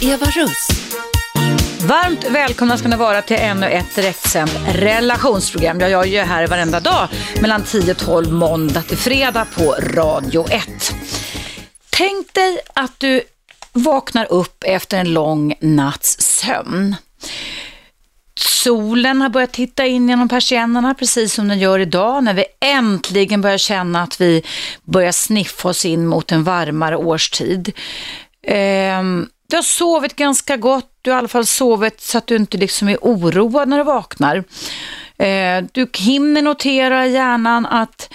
Eva Russ. Varmt välkomna ska ni vara till ännu ett direktsänd relationsprogram. Jag gör ju här varenda dag mellan 10 och 12 måndag till fredag på Radio 1. Tänk dig att du vaknar upp efter en lång natts sömn. Solen har börjat titta in genom persiennerna precis som den gör idag när vi äntligen börjar känna att vi börjar sniffa oss in mot en varmare årstid. Ehm, du har sovit ganska gott, du har i alla fall sovit så att du inte liksom är oroad när du vaknar. Eh, du hinner notera i hjärnan att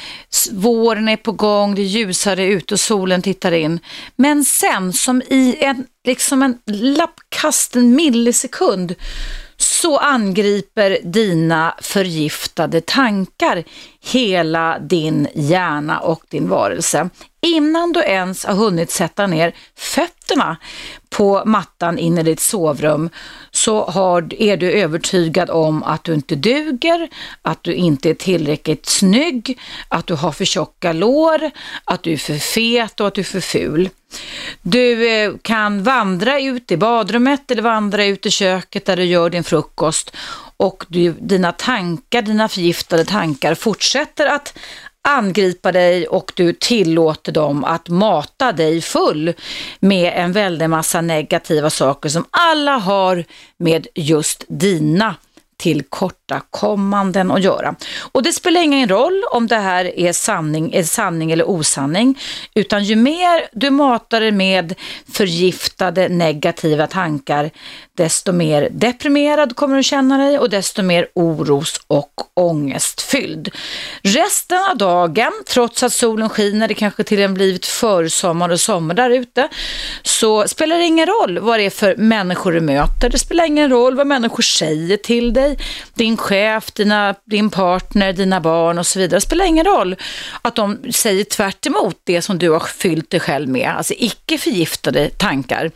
våren är på gång, det är ljusare ute och solen tittar in. Men sen som i en, liksom en lappkast, en millisekund, så angriper dina förgiftade tankar hela din hjärna och din varelse. Innan du ens har hunnit sätta ner fötterna på mattan in i ditt sovrum så har, är du övertygad om att du inte duger, att du inte är tillräckligt snygg, att du har för tjocka lår, att du är för fet och att du är för ful. Du eh, kan vandra ut i badrummet eller vandra ut i köket där du gör din frukost och du, dina tankar, dina förgiftade tankar fortsätter att angripa dig och du tillåter dem att mata dig full med en väldig massa negativa saker som alla har med just dina tillkortakommanden att göra. Och det spelar ingen roll om det här är sanning, är sanning eller osanning, utan ju mer du matar dig med förgiftade negativa tankar, desto mer deprimerad kommer du känna dig och desto mer oros och ångestfylld. Resten av dagen, trots att solen skiner, det kanske till och med blivit försommar och sommar där ute, så spelar det ingen roll vad det är för människor du möter. Det spelar ingen roll vad människor säger till dig, din chef, dina, din partner, dina barn och så vidare. Det spelar ingen roll att de säger tvärt det som du har fyllt dig själv med, alltså icke förgiftade tankar,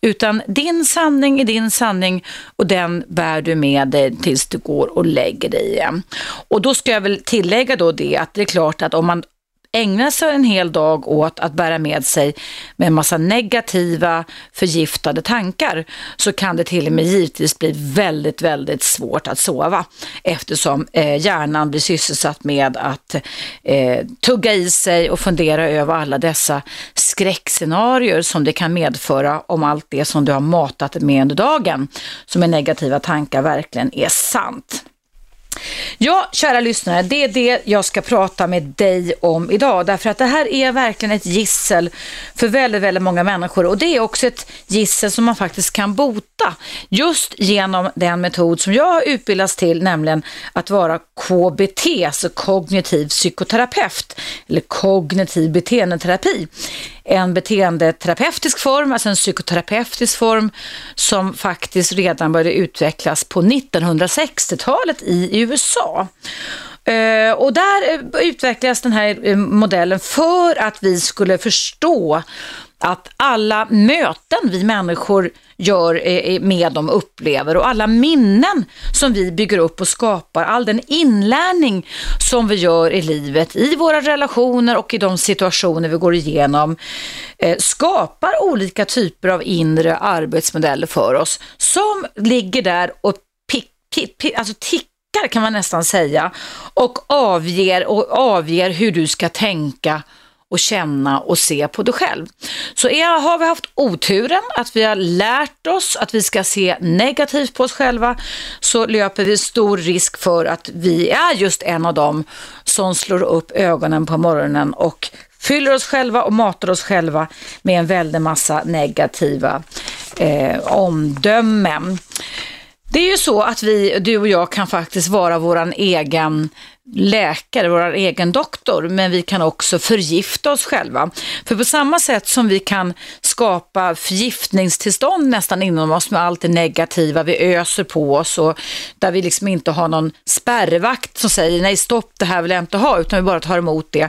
utan din sanning är din din sanning och den bär du med dig tills du går och lägger dig igen. Och då ska jag väl tillägga då det att det är klart att om man ägna sig en hel dag åt att bära med sig med en massa negativa förgiftade tankar så kan det till och med givetvis bli väldigt, väldigt svårt att sova eftersom eh, hjärnan blir sysselsatt med att eh, tugga i sig och fundera över alla dessa skräckscenarier som det kan medföra om allt det som du har matat med under dagen som är negativa tankar verkligen är sant. Ja, kära lyssnare, det är det jag ska prata med dig om idag. Därför att det här är verkligen ett gissel för väldigt, väldigt många människor. Och det är också ett gissel som man faktiskt kan bota. Just genom den metod som jag har utbildats till, nämligen att vara KBT, alltså kognitiv psykoterapeut. Eller kognitiv beteendeterapi en beteendeterapeutisk form, alltså en psykoterapeutisk form som faktiskt redan började utvecklas på 1960-talet i USA. Eh, och där eh, utvecklades den här eh, modellen för att vi skulle förstå att alla möten vi människor gör eh, eh, med dem upplever. Och alla minnen som vi bygger upp och skapar, all den inlärning som vi gör i livet, i våra relationer och i de situationer vi går igenom, eh, skapar olika typer av inre arbetsmodeller för oss som ligger där och pick, pick, pick, alltså tickar kan man nästan säga och avger, och avger hur du ska tänka och känna och se på dig själv. Så är, har vi haft oturen att vi har lärt oss att vi ska se negativt på oss själva så löper vi stor risk för att vi är just en av dem som slår upp ögonen på morgonen och fyller oss själva och matar oss själva med en väldig massa negativa eh, omdömen. Det är ju så att vi, du och jag kan faktiskt vara våran egen läkare, vår egen doktor, men vi kan också förgifta oss själva. För på samma sätt som vi kan skapa förgiftningstillstånd nästan inom oss med allt det negativa vi öser på oss och där vi liksom inte har någon spärrvakt som säger nej stopp det här vill jag inte ha utan vi bara tar emot det.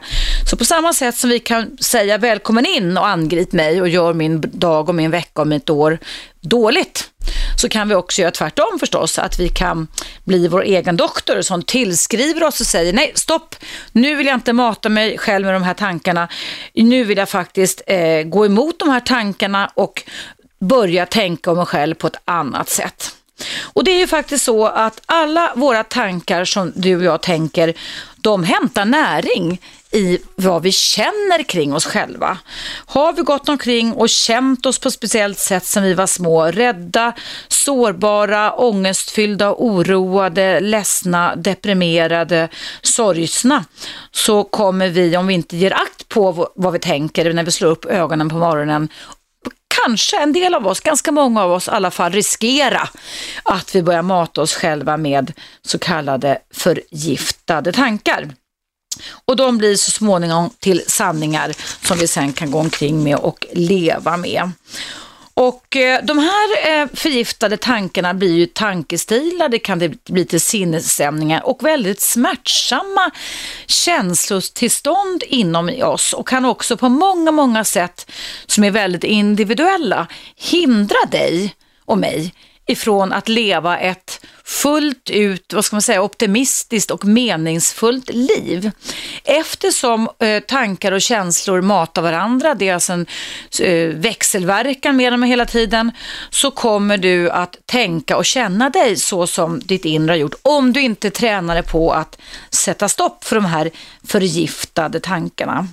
Så på samma sätt som vi kan säga välkommen in och angrip mig och gör min dag och min vecka och mitt år dåligt så kan vi också göra tvärtom förstås, att vi kan bli vår egen doktor som tillskriver oss och säger nej, stopp, nu vill jag inte mata mig själv med de här tankarna. Nu vill jag faktiskt eh, gå emot de här tankarna och börja tänka om mig själv på ett annat sätt. Och det är ju faktiskt så att alla våra tankar som du och jag tänker, de hämtar näring i vad vi känner kring oss själva. Har vi gått omkring och känt oss på ett speciellt sätt sen vi var små, rädda, sårbara, ångestfyllda, oroade, ledsna, deprimerade, sorgsna, så kommer vi, om vi inte ger akt på vad vi tänker när vi slår upp ögonen på morgonen, kanske en del av oss, ganska många av oss i alla fall, riskera att vi börjar mata oss själva med så kallade förgiftade tankar. Och de blir så småningom till sanningar som vi sen kan gå omkring med och leva med. Och eh, de här eh, förgiftade tankarna blir ju tankestilar, det kan bli till sinnesstämningar och väldigt smärtsamma känslotillstånd inom oss och kan också på många, många sätt som är väldigt individuella hindra dig och mig ifrån att leva ett fullt ut, vad ska man säga, optimistiskt och meningsfullt liv. Eftersom eh, tankar och känslor matar varandra, det är alltså en eh, växelverkan med dem hela tiden, så kommer du att tänka och känna dig så som ditt inre har gjort, om du inte tränar dig på att sätta stopp för de här förgiftade tankarna.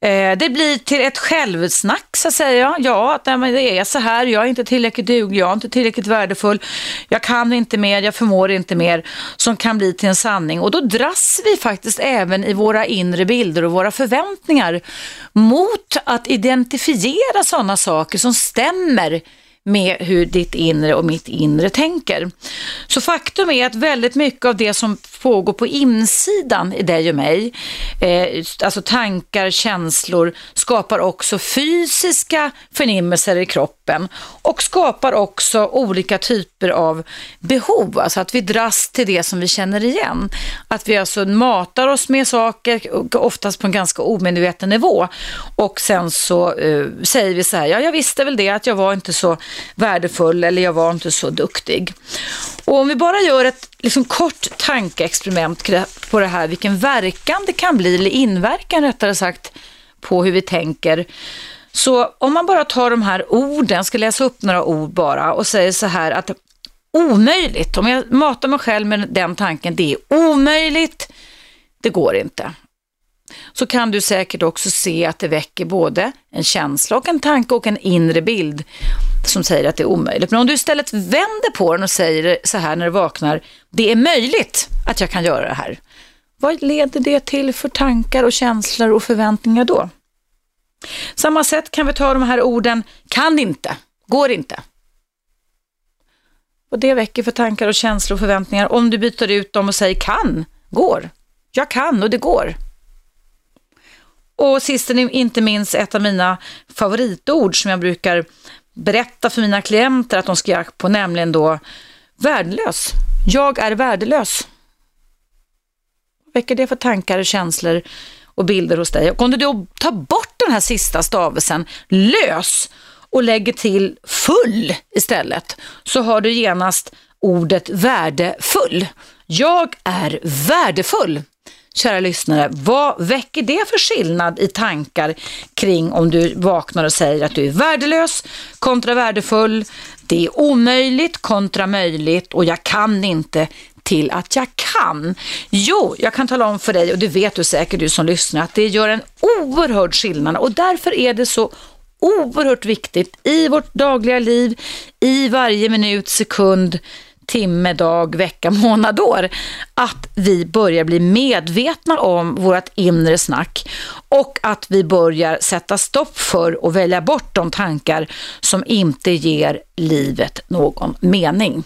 Eh, det blir till ett självsnack så att säga. Ja, det är så här, jag är inte tillräckligt duglig, jag är inte tillräckligt värdefull, jag kan inte mer, jag förmår inte mer, som kan bli till en sanning. Och då dras vi faktiskt även i våra inre bilder och våra förväntningar mot att identifiera sådana saker som stämmer med hur ditt inre och mitt inre tänker. Så faktum är att väldigt mycket av det som pågår på insidan i dig och mig, eh, alltså tankar, känslor, skapar också fysiska förnimmelser i kroppen och skapar också olika typer av behov, alltså att vi dras till det som vi känner igen. Att vi alltså matar oss med saker, oftast på en ganska omedveten nivå och sen så uh, säger vi så här, ja jag visste väl det att jag var inte så värdefull eller jag var inte så duktig. Och om vi bara gör ett liksom, kort tankeexperiment på det här, vilken verkan det kan bli, eller inverkan rättare sagt, på hur vi tänker. Så om man bara tar de här orden, ska läsa upp några ord bara och säger så här att omöjligt, om jag matar mig själv med den tanken, det är omöjligt, det går inte så kan du säkert också se att det väcker både en känsla och en tanke och en inre bild som säger att det är omöjligt. Men om du istället vänder på den och säger så här när du vaknar, det är möjligt att jag kan göra det här. Vad leder det till för tankar och känslor och förväntningar då? Samma sätt kan vi ta de här orden, kan inte, går inte. Och det väcker för tankar och känslor och förväntningar om du byter ut dem och säger kan, går. Jag kan och det går. Och sist men inte minst ett av mina favoritord som jag brukar berätta för mina klienter att de ska göra på, nämligen då värdelös. Jag är värdelös. Vad väcker det för tankar, och känslor och bilder hos dig? Och om du då tar bort den här sista stavelsen, lös, och lägger till full istället, så har du genast ordet värdefull. Jag är värdefull kära lyssnare, vad väcker det för skillnad i tankar kring om du vaknar och säger att du är värdelös kontra värdefull, det är omöjligt kontra möjligt och jag kan inte till att jag kan. Jo, jag kan tala om för dig och det vet du säkert du som lyssnar att det gör en oerhörd skillnad och därför är det så oerhört viktigt i vårt dagliga liv, i varje minut, sekund, timme, dag, vecka, månad, år. Att vi börjar bli medvetna om vårt inre snack och att vi börjar sätta stopp för och välja bort de tankar som inte ger livet någon mening.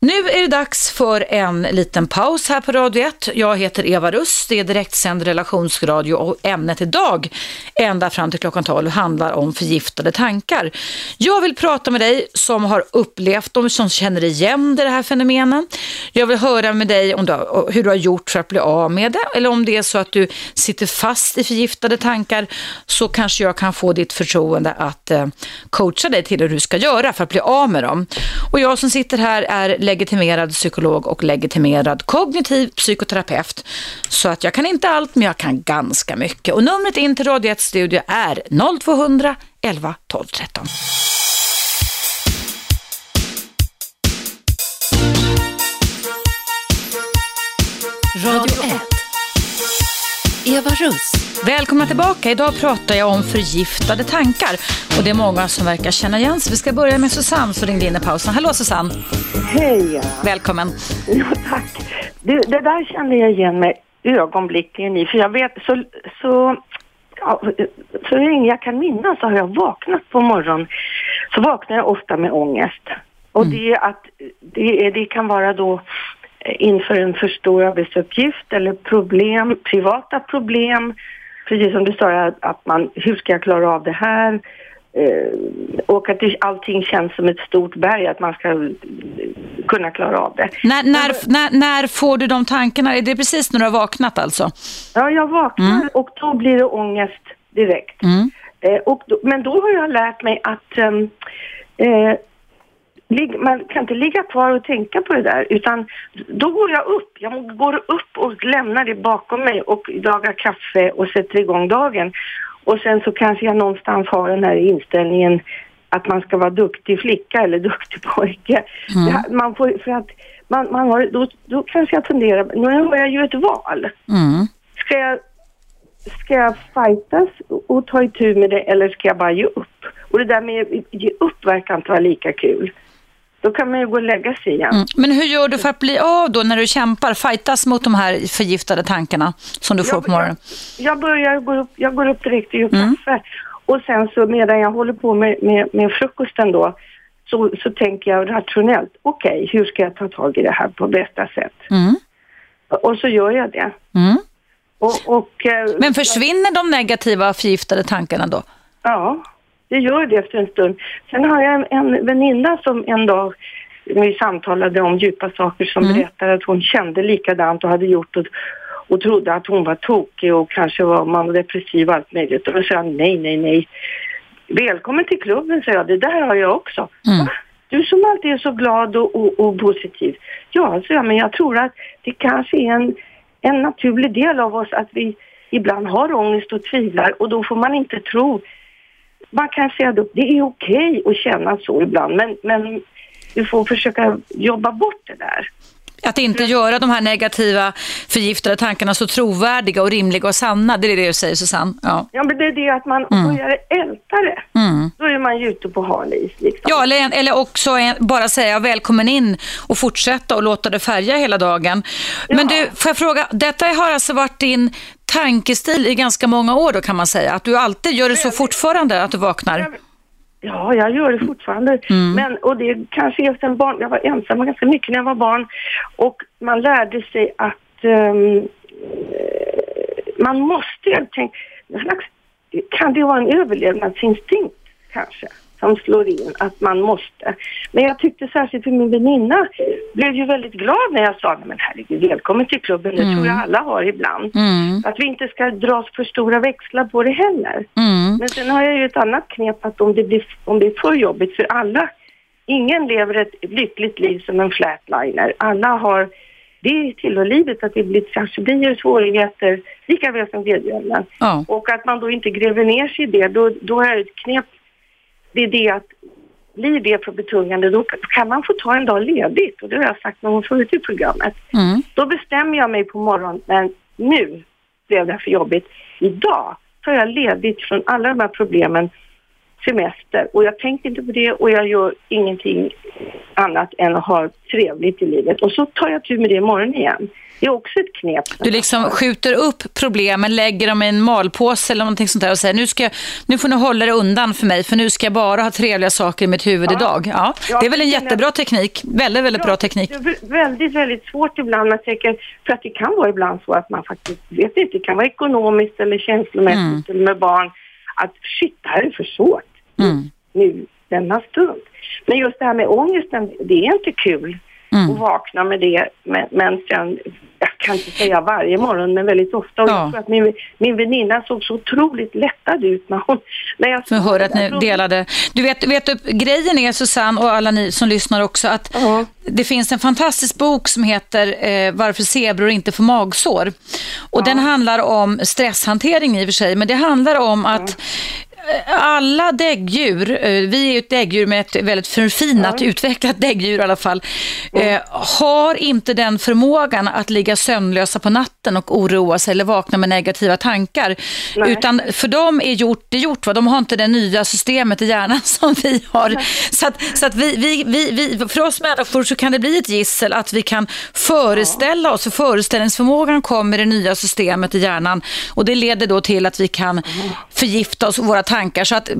Nu är det dags för en liten paus här på Radio 1. Jag heter Eva Russ, det är direktsänd relationsradio och ämnet idag ända fram till klockan 12 handlar om förgiftade tankar. Jag vill prata med dig som har upplevt dem, som känner igen det här fenomenen. Jag vill höra med dig om du, hur du har gjort för att bli av med det eller om det är så att du sitter fast i förgiftade tankar så kanske jag kan få ditt förtroende att eh, coacha dig till hur du ska göra för att bli av med dem. Och jag som sitter här är legitimerad psykolog och legitimerad kognitiv psykoterapeut. Så att jag kan inte allt, men jag kan ganska mycket. Och numret in till Radio 1 Studio är 0200 11 12 13. Radio 1 Eva Russ. Välkomna tillbaka. Idag pratar jag om förgiftade tankar. Och det är många som verkar känna igen sig. Vi ska börja med Susanne som ringde in i pausen. Hallå Susanne! Hej! Välkommen! Ja, tack. Det, det där kände jag igen mig ögonblickligen i. För jag vet, så, så, ja, så länge jag kan minnas så har jag vaknat på morgonen. Så vaknar jag ofta med ångest. Och mm. det, att, det, det kan vara då inför en för stor arbetsuppgift eller problem, privata problem. Precis som du sa, att man, hur ska jag klara av det här? Eh, och att allting känns som ett stort berg, att man ska kunna klara av det. När, när, när, när får du de tankarna? Är det precis när du har vaknat alltså? Ja, jag vaknar mm. och då blir det ångest direkt. Mm. Eh, då, men då har jag lärt mig att um, eh, man kan inte ligga kvar och tänka på det där utan då går jag upp. Jag går upp och lämnar det bakom mig och dagar kaffe och sätter igång dagen. Och sen så kanske jag någonstans har den här inställningen att man ska vara duktig flicka eller duktig pojke. Mm. Man får, för att man, man har, då, då kanske jag funderar, nu har jag ju ett val. Mm. Ska jag ska jag fightas och ta itu med det eller ska jag bara ge upp? Och det där med ge upp verkar inte vara lika kul. Då kan man ju gå och lägga sig igen. Mm. Men hur gör du för att bli av då när du kämpar, fightas mot de här förgiftade tankarna som du får jag, på morgonen? Jag, jag börjar gå upp, jag går upp direkt och gör mm. kaffe. Och sen så medan jag håller på med, med, med frukosten då så, så tänker jag rationellt, okej okay, hur ska jag ta tag i det här på bästa sätt? Mm. Och så gör jag det. Mm. Och, och, eh, Men försvinner de negativa förgiftade tankarna då? Ja, det gör det efter en stund. Sen har jag en, en väninna som en dag vi samtalade om djupa saker som mm. berättade att hon kände likadant och hade gjort och, och trodde att hon var tokig och kanske var man depressiv och allt möjligt. Och då sa jag nej, nej, nej. Välkommen till klubben, sa jag. Det där har jag också. Mm. Du som alltid är så glad och, och, och positiv. Ja, sa jag, men jag tror att det kanske är en, en naturlig del av oss att vi ibland har ångest och tvivlar och då får man inte tro man kan säga att det är okej att känna så ibland, men, men du får försöka jobba bort det där. Att inte göra de här negativa förgiftade tankarna så trovärdiga och rimliga och sanna, det är det du säger Susanne? Ja, ja men det är det att man mm. börjar älta det. Mm. Då är man ju ute på halis. Liksom. Ja, eller, eller också bara säga välkommen in och fortsätta och låta det färga hela dagen. Men ja. du, får jag fråga, detta har alltså varit din tankestil i ganska många år då kan man säga? Att du alltid gör det så fortfarande att du vaknar? Ja, jag gör det fortfarande. Mm. Men, och det kanske är sen barn, jag var ensam ganska mycket när jag var barn och man lärde sig att um, man måste, jag tänkte, kan det vara en överlevnadsinstinkt kanske? Som slår in att man måste. Men jag tyckte särskilt för min väninna blev ju väldigt glad när jag sa men herregud välkommen till klubben, det mm. tror jag alla har ibland. Mm. Att vi inte ska dra för stora växlar på det heller. Mm. Men sen har jag ju ett annat knep att om det, blir, om det är för jobbigt för alla, ingen lever ett lyckligt liv som en flatliner. Alla har det tillhör livet att det blir, kanske blir svårigheter lika väl som glädjeämnen. Oh. Och att man då inte gräver ner sig i det, då, då är ett knep det är det att blir det för betungande då kan man få ta en dag ledigt och det har jag sagt någon förut i programmet. Mm. Då bestämmer jag mig på morgonen, men nu blev det för jobbigt. Idag tar jag ledigt från alla de här problemen semester och jag tänkte inte på det och jag gör ingenting annat än att ha trevligt i livet och så tar jag tur med det imorgon igen. Det är också ett knep. Du liksom skjuter upp problemen, lägger dem i en malpåse eller någonting sånt där och säger nu, ska, nu får ni hålla det undan för mig för nu ska jag bara ha trevliga saker i mitt huvud ja. idag. Ja, ja, det är väl en jättebra teknik. Väldigt, väldigt bra teknik. Det är väldigt, väldigt svårt ibland. Jag tänker, för att det kan vara ibland så att man faktiskt vet inte. Det kan vara ekonomiskt eller känslomässigt mm. med barn. Att shit, det här är för svårt. Mm. Nu, denna stund. Men just det här med ångesten, det är inte kul mm. att vakna med det. Men, men sen jag kan inte säga varje morgon, men väldigt ofta. Och ja. jag tror att min, min väninna såg så otroligt lättad ut när hon... När jag, jag hör att ni delade. Du vet, vet du, grejen är Susanne och alla ni som lyssnar också att uh -huh. det finns en fantastisk bok som heter eh, Varför zebror inte får magsår. Och uh -huh. den handlar om stresshantering i och för sig, men det handlar om att alla däggdjur, eh, vi är ju ett däggdjur med ett väldigt förfinat, utvecklat däggdjur i alla fall, eh, har inte den förmågan att ligga sömnlösa på natten och oroa sig eller vakna med negativa tankar. Nej. Utan för dem är gjort det gjort. Va? De har inte det nya systemet i hjärnan som vi har. Så att, så att vi, vi, vi, vi, för oss människor så kan det bli ett gissel att vi kan föreställa oss, för föreställningsförmågan kommer i det nya systemet i hjärnan och det leder då till att vi kan förgifta oss och våra tankar. Så att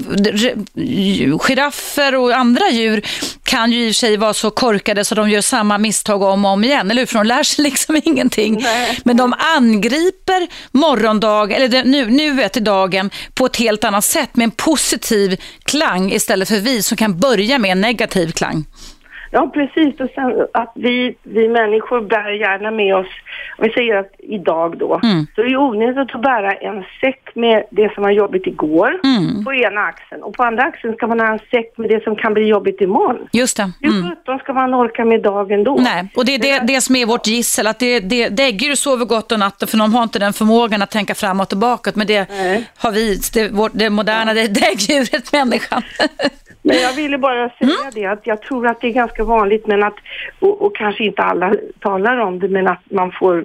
giraffer och andra djur kan ju i och för sig vara så korkade så de gör samma misstag om och om igen, eller hur? För de lär sig liksom ingenting. Nej. Men de angriper morgondag, eller nu, nuet i dagen på ett helt annat sätt med en positiv klang istället för vi som kan börja med en negativ klang. Ja, precis. Och sen att vi, vi människor bär gärna med oss, om vi säger att idag då, Mm. så är det ju onödigt att bära en säck med det som var jobbigt igår Mm. på ena axeln. Och på andra axeln ska man ha en säck med det som kan bli jobbigt imorgon. Just det. Hur Mm. sjutton ska man orka med dagen då? Nej, och det är det, det som är vårt gissel, att det, det, däggdjur sover gott om natten för de har inte den förmågan att tänka framåt och bakåt, men det Nej. har vi, det, vårt, det moderna det är däggdjuret, människan. Men jag ville bara säga Mm. det att jag tror att det är ganska vanligt men att, och, och kanske inte alla talar om det, men att man får,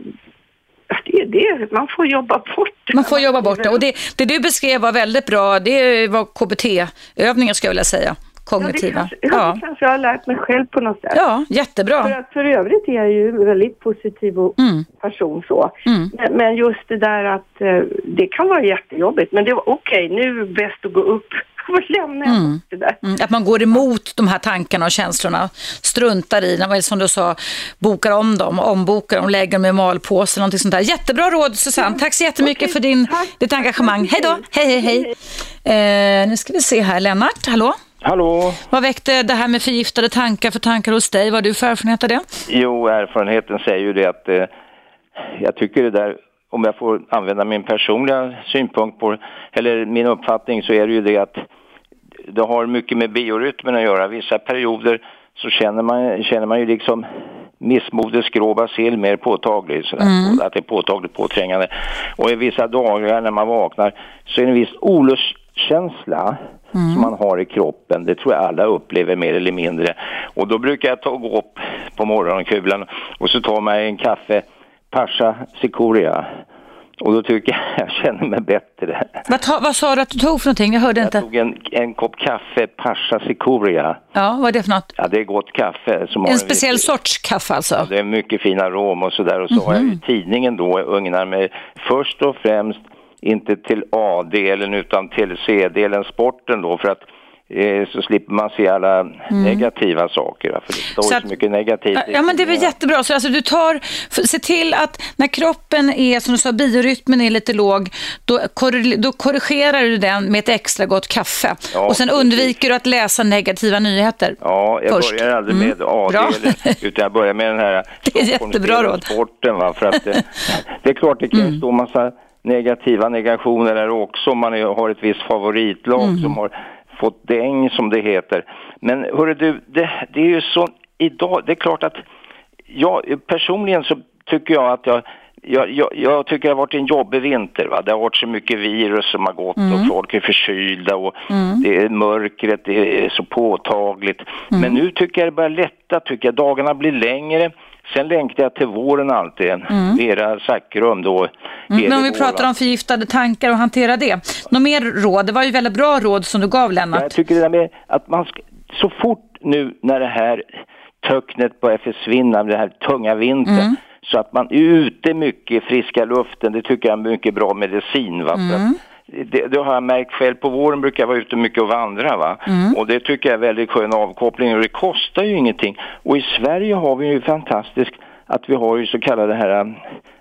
det det, man får jobba bort det. Man får jobba bort det. Och det, det du beskrev var väldigt bra, det var KBT-övningar skulle jag vilja säga, Ja, det kognitiva. kanske, ja. Det kanske jag har lärt mig själv på något sätt. ja För, jättebra. att för övrigt är jag ju en väldigt positiv Mm. person så. Mm. Men, men just det där att eh, det kan vara jättejobbigt. Men det var okej, nu är det bäst att gå upp och lämna Mm. det där. Mm, att man går emot de här tankarna och känslorna, struntar i dem, som du sa, bokar om dem, ombokar dem, lägger dem i malpåse, någonting sånt där. Jättebra råd Susanne, tack så jättemycket Okej, för din, tack. ditt engagemang. Hej då, hej hej hej. Eh, nu ska vi se här, Lennart, hallå? Hallå? Vad väckte det här med förgiftade tankar för tankar hos dig? Vad har du för erfarenhet av det? Jo, erfarenheten säger ju det att eh, jag tycker det där, om jag får använda min personliga synpunkt på eller min uppfattning så är det ju det att det har mycket med biorytmen att göra. Vissa perioder så känner man, känner man ju liksom missmodets grå bacill mer påtaglig, sådär, att det är påtagligt påträngande. Och i vissa dagar när man vaknar så är det en viss olustkänsla som man har i kroppen. Det tror jag alla upplever mer eller mindre. Och då brukar jag ta gå upp på morgonkulan och så tar man en kaffe Pascha Sikoria. Och då tycker jag jag känner mig bättre. Vad, ta, vad sa du att du tog för någonting? Jag hörde Jag inte. tog en, en kopp kaffe Pascha Sikoria. Ja, vad är det för något? Ja, det är gott kaffe. Som har En speciell viss- sorts kaffe alltså? Ja, det är mycket fin arom och sådär. Och så har jag ju tidningen då, ugnar mig först och främst inte till A-delen utan till C-delen, sporten då, för att eh, så slipper man se alla negativa saker. För det står Så att- så mycket negativt. Ja, men det är väl jättebra. Så alltså, du tar, se till att när kroppen är, som du sa, biorytmen är lite låg, då, korre- då korrigerar du den med ett extra gott kaffe. Ja, och sen undviker du att läsa negativa nyheter. Ja, jag först. börjar aldrig Mm, med bra. A-delen, utan jag börjar med den här Det är jättebra råd. sporten. Va? För att, eh, det är klart det kan Mm. stå massa negativa negationer där också. om Man är- har ett visst favoritlag Mm. som har fått däng som det heter. Men hörru du, det, det är ju så idag, det är klart att jag personligen så tycker jag att jag jag, jag, jag tycker det har varit en jobbig vinter. Va? Det har varit så mycket virus som har gått Mm. och folk är förkylda och det är mörkret, det är så påtagligt. Mm. Men nu tycker jag det börjar lätta, tycker jag. Dagarna blir längre. Sen längtar jag till våren alltid. Vera Zackrum då. Mm, men om vi pratar om förgiftade tankar och hantera det. Något mer råd? Det var ju väldigt bra råd som du gav Jag Lennart. tycker det där med att man ska, så fort nu när det här töcknet börjar försvinna, den här tunga vintern, Mm. så att man är ute mycket i friska luften, det tycker jag är mycket bra medicin. Va? Mm. Det, det har jag märkt själv, på våren brukar jag vara ute mycket och vandra va. Mm. Och det tycker jag är väldigt skön avkoppling och det kostar ju ingenting. Och i Sverige har vi ju fantastiskt att vi har ju så kallade här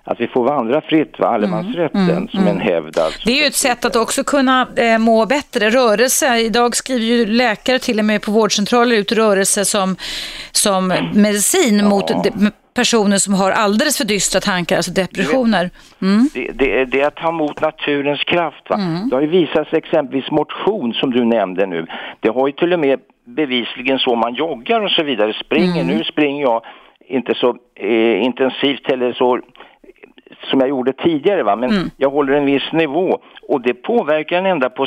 att vi får vandra fritt, va? allemansrätten som en hävd alltså. Mm. Det är ju ett sätt att också kunna eh, må bättre. Rörelse, idag skriver ju läkare till och med på vårdcentraler ut rörelse som, som medicin mot de, personer som har alldeles för dystra tankar, alltså depressioner. Mm. Det, det, är- det är att ta emot naturens kraft. Va? Det har ju visat sig exempelvis motion som du nämnde nu. Det har ju till och med bevisligen så man joggar och så vidare, springer. Nu springer jag inte så eh, intensivt eller så som jag gjorde tidigare va, men Mm. jag håller en viss nivå och det påverkar en ända på,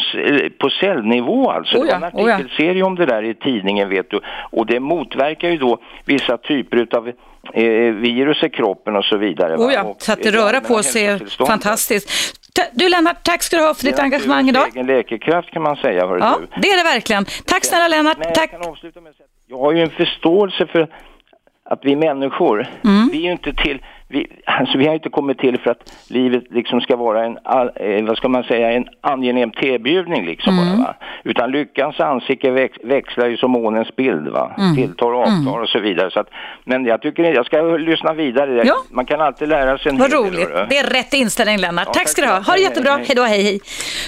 på cellnivå alltså. Oh ja, det var en oh ja. artikelserie om det där i tidningen vet du och det motverkar ju då vissa typer av eh, virus i kroppen och så vidare. Oh ja, och så att det det röra på sig är fantastiskt. Ta- Du Lennart, tack ska du ha för ditt Det är engagemang idag. naturens egen läkekraft kan man säga. Ja, du. det är det verkligen. Tack snälla Lennart. Men jag Tack. kan med jag har ju en förståelse för att vi människor, Mm. vi är ju inte till, vi, alltså vi har inte kommit till för att livet liksom ska vara en, eh, vad ska man säga, en angenäm tebjudning liksom Mm. bara va. Utan lyckans ansikte väx, växlar ju som månens bild va, Mm. tilltar och avtar och så vidare. Så att, men jag tycker, jag ska lyssna vidare. Ja. Man kan alltid lära sig en Vad roligt. hörru. Det är rätt inställning Lennart. Ja, tack tack ska du ha. Ha det jättebra. Hej, Hej då, hej hej.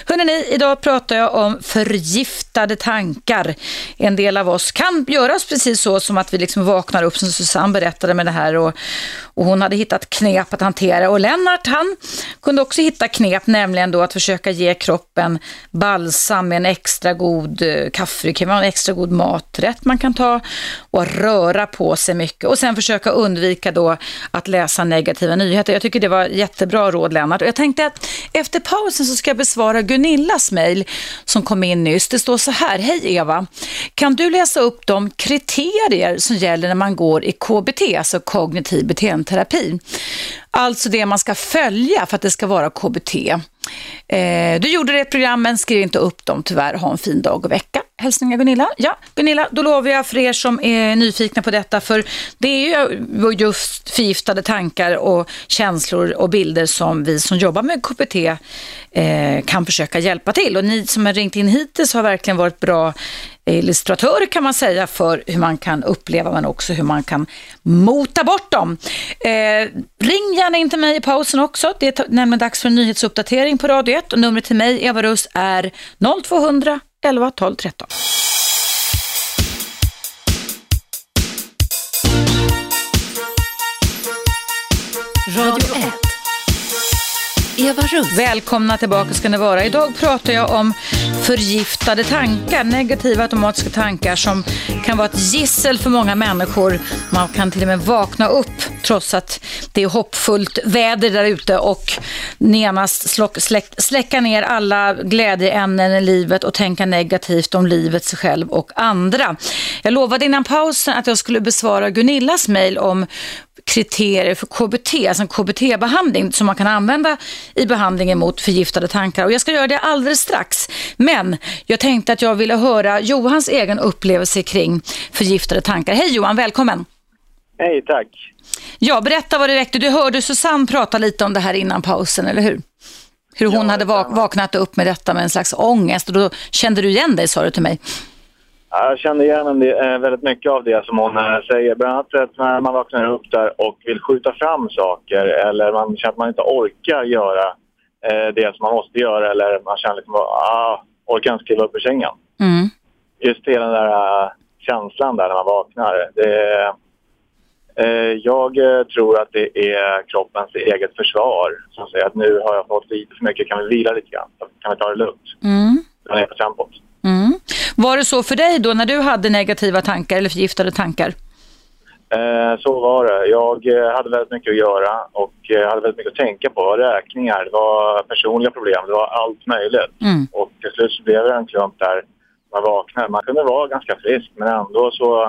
Hörrni, idag pratar jag om förgiftade tankar. En del av oss kan göras precis så som att vi liksom vaknar upp som Susanne berättade med det här och, och hon hade hittat knep att hantera. Och Lennart han kunde också hitta knep, nämligen då att försöka ge kroppen balsam med en extra god eh, kaffe, en extra god maträtt man kan ta och röra på sig mycket. Och sen försöka undvika då att läsa negativa nyheter. Jag tycker det var jättebra råd Lennart. Och jag tänkte att efter pausen så ska jag besvara Gunillas mejl som kom in nyss. Det står så här, hej Eva, kan du läsa upp de kriterier som gäller när man går i KBT, alltså kognitiv terapi. Alltså det man ska följa för att det ska vara KBT. Eh, du gjorde det i programmen, skriv inte upp dem tyvärr. Ha en fin dag och vecka. Hälsningar Gunilla. Ja, Gunilla, då lovar jag för er som är nyfikna på detta, för det är ju just förgiftade tankar och känslor och bilder som vi som jobbar med KBT eh, kan försöka hjälpa till. Och ni som har ringt in hittills har verkligen varit bra eh, illustratörer kan man säga för hur man kan uppleva men också hur man kan mota bort dem. Eh, ring gärna in till mig i pausen också. Det är nämligen dags för en nyhetsuppdatering på Radio 1 och numret till mig, Eva Russ, är 0200 11 12 13. Radio 1. Eva Russ. Välkomna tillbaka ska ni vara. Idag pratar jag om förgiftade tankar, negativa automatiska tankar som kan vara ett gissel för många människor. Man kan till och med vakna upp trots att det är hoppfullt väder där ute och genast släck, släcka ner alla glädjeämnen i livet och tänka negativt om livet, sig själv och andra. Jag lovade innan pausen att jag skulle besvara Gunillas mejl om kriterier för KBT, alltså en KBT-behandling som man kan använda i behandlingen mot förgiftade tankar. Och jag ska göra det alldeles strax. Men jag tänkte att jag ville höra Johans egen upplevelse kring förgiftade tankar. Hej Johan, välkommen! Hej, tack. Ja, berätta vad det räckte. Du hörde Susanne prata lite om det här innan pausen, eller hur? Hur hon Ja, hade vak- vaknat upp med detta med en slags ångest och då kände du igen dig, sa du till mig. Ja, Jag kände igen en del, eh, väldigt mycket av det som hon eh, säger. Bland annat när man vaknar upp där och vill skjuta fram saker eller man känner att man inte orkar göra eh, det som man måste göra eller man känner liksom ah, orkar inte skriva upp ur sängen. Mm. Just hela den där känslan där när man vaknar. Det, jag tror att det är kroppens eget försvar som säger att nu har jag fått lite för mycket, kan vi vila lite grann? Kan vi ta det lugnt? Mm. Dra ner på tempot. Mm. Var det så för dig då när du hade negativa tankar eller förgiftade tankar? Eh, så var det. Jag eh, hade väldigt mycket att göra och eh, hade väldigt mycket att tänka på. Det var räkningar, det var personliga problem, det var allt möjligt. Mm. Och till slut så blev det en klump där man vaknade. Man kunde vara ganska frisk men ändå så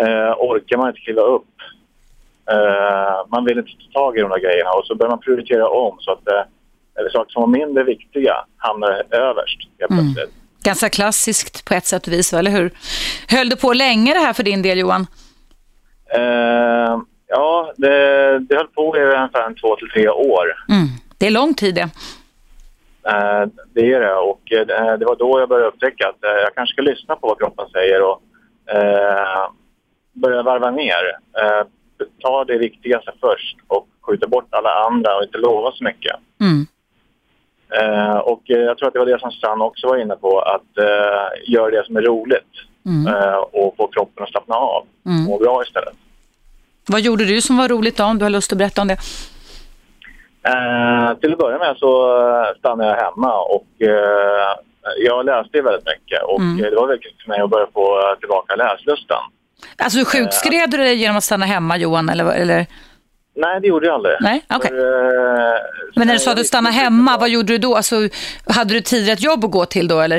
eh, orkar man inte kliva upp. Eh, man vill inte ta tag i de där grejerna och så börjar man prioritera om så att eh, saker som var mindre viktiga hamnar överst helt Mm. Ganska klassiskt på ett sätt och vis, eller hur? Höll det på länge det här för din del, Johan? Eh, ja, det, det höll på i ungefär två till tre år. Mm. Det är lång tid det. Eh, det är det och eh, det var då jag började upptäcka att jag kanske ska lyssna på vad kroppen säger och börja varva ner. Ta det viktigaste först och skjuta bort alla andra och inte lova så mycket. Mm. Eh, och jag tror att det var det som Susanne också var inne på, att eh, göra det som är roligt Mm. eh, och få kroppen att slappna av Mm. må bra istället. Vad gjorde du som var roligt då, om du har lust att berätta om det? Eh, till att börja med så eh, stannade jag hemma och eh, jag läste väldigt mycket och Mm. det var viktigt för mig att börja få tillbaka läslusten. Alltså sjukskrev du dig genom att stanna hemma, Johan, eller? eller? Nej, det gjorde jag aldrig. Nej, okej. För, eh, Men när du sa att du stannade hemma, vad gjorde du då? Alltså, hade du tidigare ett jobb att gå till då eller?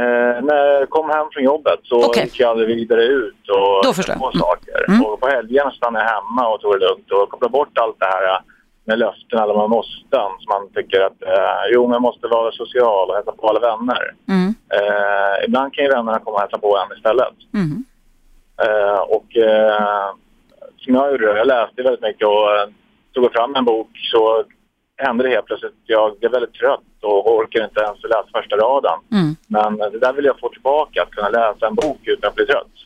Eh, när jag kom hem från jobbet så Okej. gick jag aldrig vidare ut och Då förstår på Mm. saker. Mm. Och på helgerna stannade jag hemma och tog det lugnt och kopplade bort allt det här eh, med löften eller man måste. Så man tycker att eh, jo, man måste vara social och hälsa på alla vänner. Mm. Eh, ibland kan ju vännerna komma och hälsa på en istället. Mm. Eh, och som jag gjorde, jag läste väldigt mycket och eh, tog fram en bok så hände det helt plötsligt. Jag blev väldigt trött och orkade inte ens läsa första raden. Mm. Men det där vill jag få tillbaka, att kunna läsa en bok utan att bli trött.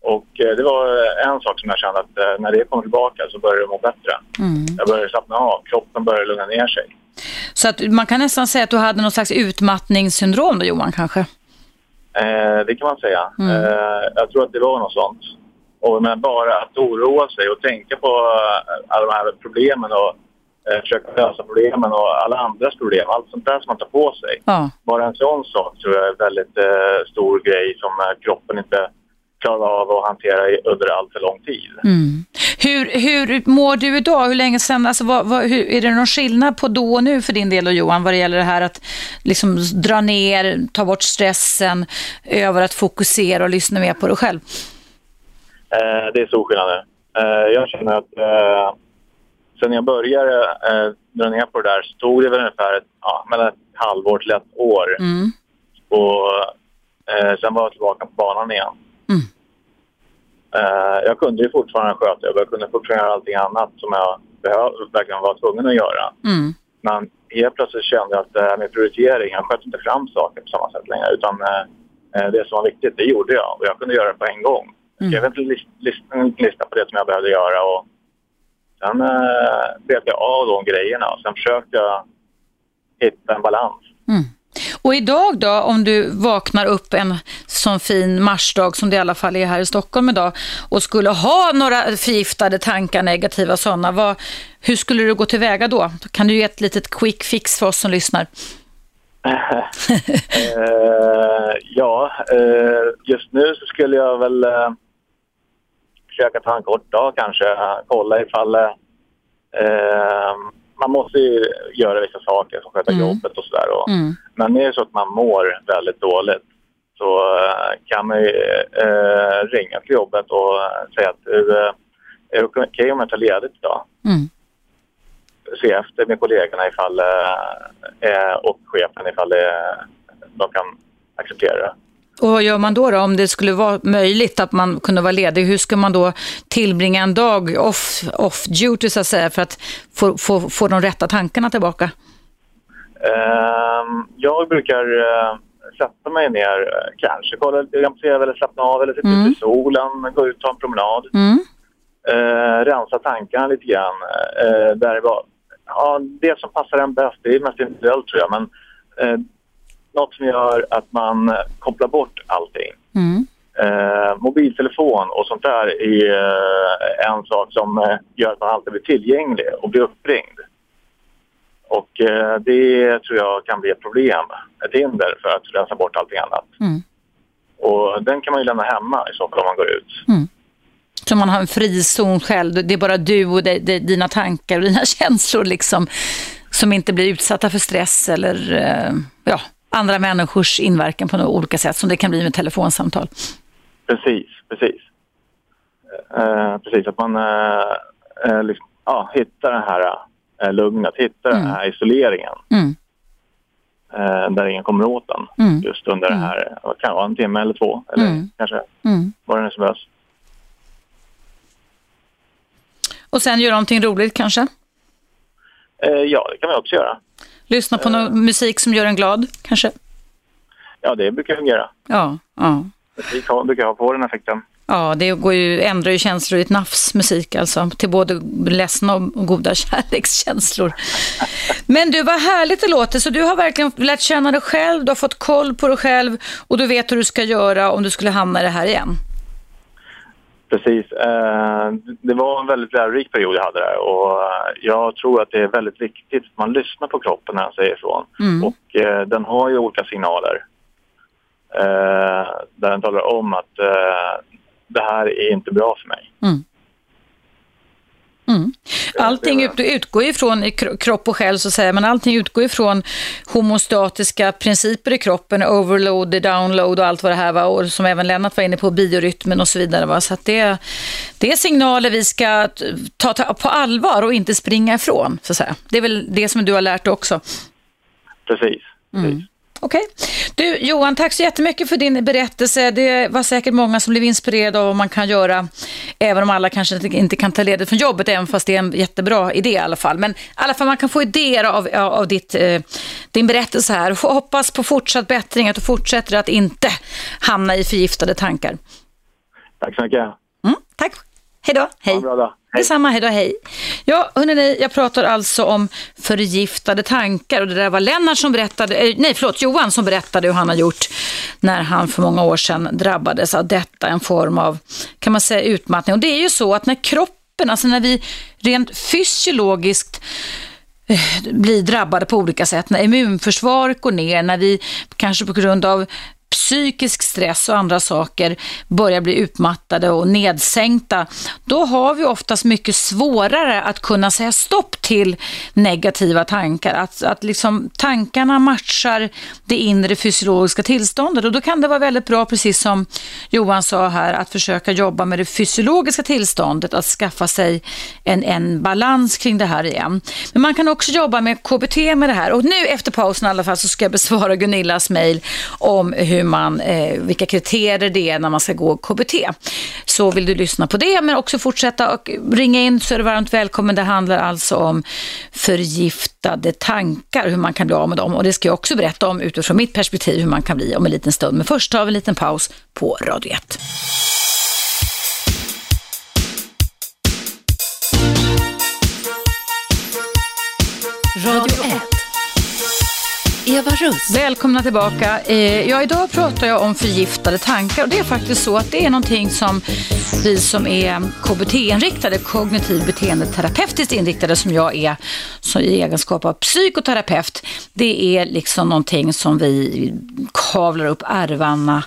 Och eh, det var en sak som jag kände att eh, när det kommer tillbaka så börjar jag må bättre. Mm. Jag börjar slappna av, kroppen börjar lugna ner sig. Så att man kan nästan säga att du hade någon slags utmattningssyndrom då Johan kanske? Eh, det kan man säga. Mm. Eh, jag tror att det var något sånt. Och men bara att oroa sig och tänka på eh, alla de här problemen och eh, försöka lösa problemen och alla andras problem. Allt sånt där som man tar på sig. Ja. Bara en sån sak tror jag är en väldigt eh, stor grej som eh, kroppen inte klarar av att hantera i, under allt för lång tid. Mm. Hur, hur mår du idag? Hur länge sedan, alltså vad, vad, hur, är det någon skillnad på då och nu för din del och Johan vad det gäller det här att liksom dra ner, ta bort stressen, över att fokusera och lyssna mer på dig själv? Eh, det är stor skillnad nu. Eh, jag känner att eh, sen jag började eh, dra ner på det där så tog det väl ungefär ett, ja, mellan ett halvår till ett år. Mm. Och eh, sen var jag tillbaka på banan igen. Mm. Eh, jag kunde ju fortfarande sköta jobb. Jag kunde fortfarande göra allting annat som jag verkligen var tvungen att göra. Mm. Men helt plötsligt kände jag att här med prioritering, jag sköt inte fram saker på samma sätt längre. Utan eh, det som var viktigt, det gjorde jag. Och jag kunde göra det på en gång. Jag skrev en list, list, lista på det som jag behövde göra. Och sen eh, bet jag av de grejerna. Och sen försökte jag hitta en balans. Mm. Och idag då, om du vaknar upp en sån fin marsdag som det i alla fall är här i Stockholm idag och skulle ha några förgiftade tankar, negativa sådana, vad, hur skulle du gå tillväga då? Kan du ge ett litet quick fix för oss som lyssnar? Eh, ja, eh, just nu så skulle jag väl eh, försöka ta en kort dag kanske. Kolla ifall... Eh, man måste ju göra vissa saker som sköta Mm. jobbet och sådär. Mm. Men det är så att man mår väldigt dåligt så eh, kan man ju eh, ringa till jobbet och säga att du, eh, är det okej om jag tar ledigt idag? Mm. Se efter med kollegorna ifall, eh, eh, och chefen ifall eh, de kan acceptera det. Och vad gör man då, då om det skulle vara möjligt att man kunde vara ledig? Hur ska man då tillbringa en dag off, off duty så att säga för att få, få, få de rätta tankarna tillbaka? Ehm, jag brukar eh, sätta mig ner, eh, kanske kolla lite på TV eller slappna av eller sitta Mm. ute i solen, gå ut och ta en promenad. Mm. Eh, rensa tankarna lite grann. Där det, var, ja, det som passar en bäst, det är mest individuellt tror jag, men något som gör att man eh, kopplar bort allting. Mm. Eh, mobiltelefon och sånt där är eh, en sak som eh, gör att man alltid blir tillgänglig och blir uppringd. Och eh, det tror jag kan bli ett problem, ett hinder för att rensa bort allting annat. Mm. Och den kan man ju lämna hemma i så fall om man går ut. Så man har en frizon själv, det är bara du och det, det, dina tankar och dina känslor liksom som inte blir utsatta för stress eller eh, ja, andra människors inverkan på några olika sätt som det kan bli med telefonsamtal. Precis, precis. Eh, precis, att man eh, eh, liksom, ja, hittar det här eh, lugnet, hittar den här isoleringen Mm. eh, där ingen kommer åt den Mm. just under det här, vad kan vara, en timme eller två eller Mm. kanske Mm. vad det nu som behövs. Och sen göra någonting roligt kanske? Eh, ja, det kan man också göra. Lyssna på någon musik som gör en glad kanske? Ja, det brukar fungera. Ja, ja. Musik brukar ha på den effekten. Ja, det går ju, ändrar ju känslor i ett nafs musik alltså, till både ledsna och goda kärlekskänslor. Men du, vad härligt det låter, så du har verkligen lärt känna dig själv, du har fått koll på dig själv och du vet hur du ska göra om du skulle hamna i det här igen. Precis. Eh, det var en väldigt lärorik period jag hade där och eh, jag tror att det är väldigt viktigt att man lyssnar på kroppen när den säger ifrån. Mm. Och eh, den har ju olika signaler. Där den talar om att det här är inte bra för mig. Mm. Mm. Allting ut, utgår ju från kropp och själ så att säga, men allting utgår ju från homostatiska principer i kroppen, overload, download och allt vad det här var, och som även Lennart var inne på, biorytmen och så vidare. Va? Så det, det är signaler vi ska ta, ta på allvar och inte springa ifrån, så att säga. Det är väl det som du har lärt dig också. Precis. Mm. Okej. Okay. Du Johan, tack så jättemycket för din berättelse. Det var säkert många som blev inspirerade av vad man kan göra, även om alla kanske inte kan ta ledigt från jobbet, även fast det är en jättebra idé i alla fall. Men i alla fall man kan få idéer av, av ditt, eh, din berättelse här. Hoppas på fortsatt bättring, att du fortsätter att inte hamna i förgiftade tankar. Tack så mycket. Mm, tack. Hej då. Hej. Detsamma, hej då, hej. Ja, hörrni, jag pratar alltså om förgiftade tankar och det där var Lennart som berättade, eh, nej förlåt, Johan som berättade hur han har gjort när han för många år sedan drabbades av detta, en form av, kan man säga, utmattning. Och det är ju så att när kroppen, alltså när vi rent fysiologiskt eh, blir drabbade på olika sätt, när immunförsvaret går ner, när vi kanske på grund av psykisk stress och andra saker börjar bli utmattade och nedsänkta, då har vi oftast mycket svårare att kunna säga stopp till negativa tankar. Att, att liksom tankarna matchar det inre fysiologiska tillståndet och då kan det vara väldigt bra, precis som Johan sa här, att försöka jobba med det fysiologiska tillståndet, att skaffa sig en, en balans kring det här igen. Men man kan också jobba med KBT med det här och nu efter pausen i alla fall så ska jag besvara Gunillas mejl om hur man, eh, vilka kriterier det är när man ska gå KBT. Så vill du lyssna på det men också fortsätta och ringa in så är du varmt välkommen. Det handlar alltså om förgiftade tankar, hur man kan bli av med dem. Och det ska jag också berätta om utifrån mitt perspektiv hur man kan bli om en liten stund. Men först tar vi en liten paus på Radio 1. Radio 1. Eva Russ. Välkomna tillbaka. Eh, ja, idag pratar jag om förgiftade tankar och det är faktiskt så att det är någonting som vi som är KBT-inriktade, kognitiv beteendeterapeutiskt inriktade som jag är som i egenskap av psykoterapeut, det är liksom någonting som vi kavlar upp ärvarna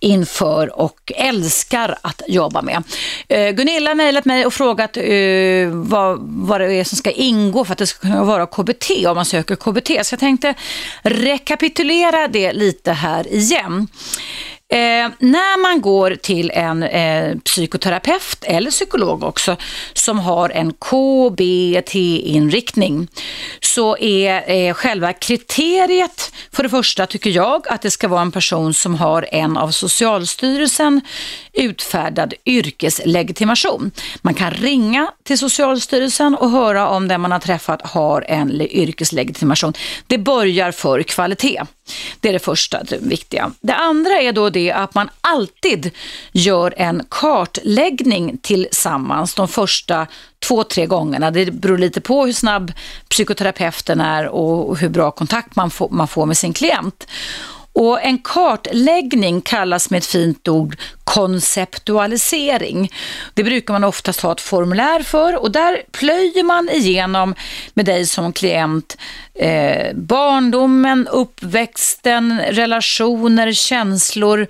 inför och älskar att jobba med. Eh, Gunilla har mejlat mig och frågat eh, vad, vad det är som ska ingå för att det ska kunna vara KBT om man söker KBT. Så jag tänkte rekapitulera det lite här igen. Eh, när man går till en eh, psykoterapeut eller psykolog också som har en KBT-inriktning så är eh, själva kriteriet för det första tycker jag att det ska vara en person som har en av Socialstyrelsen utfärdad yrkeslegitimation. Man kan ringa till Socialstyrelsen och höra om den man har träffat har en yrkeslegitimation. Det börjar för kvalitet. Det är det första det viktiga. Det andra är då det att man alltid gör en kartläggning tillsammans de första två, tre gångerna. Det beror lite på hur snabb psykoterapeuten är och hur bra kontakt man får, man får med sin klient. Och en kartläggning kallas med ett fint ord konceptualisering. Det brukar man oftast ha ett formulär för och där plöjer man igenom med dig som klient eh, barndomen, uppväxten, relationer, känslor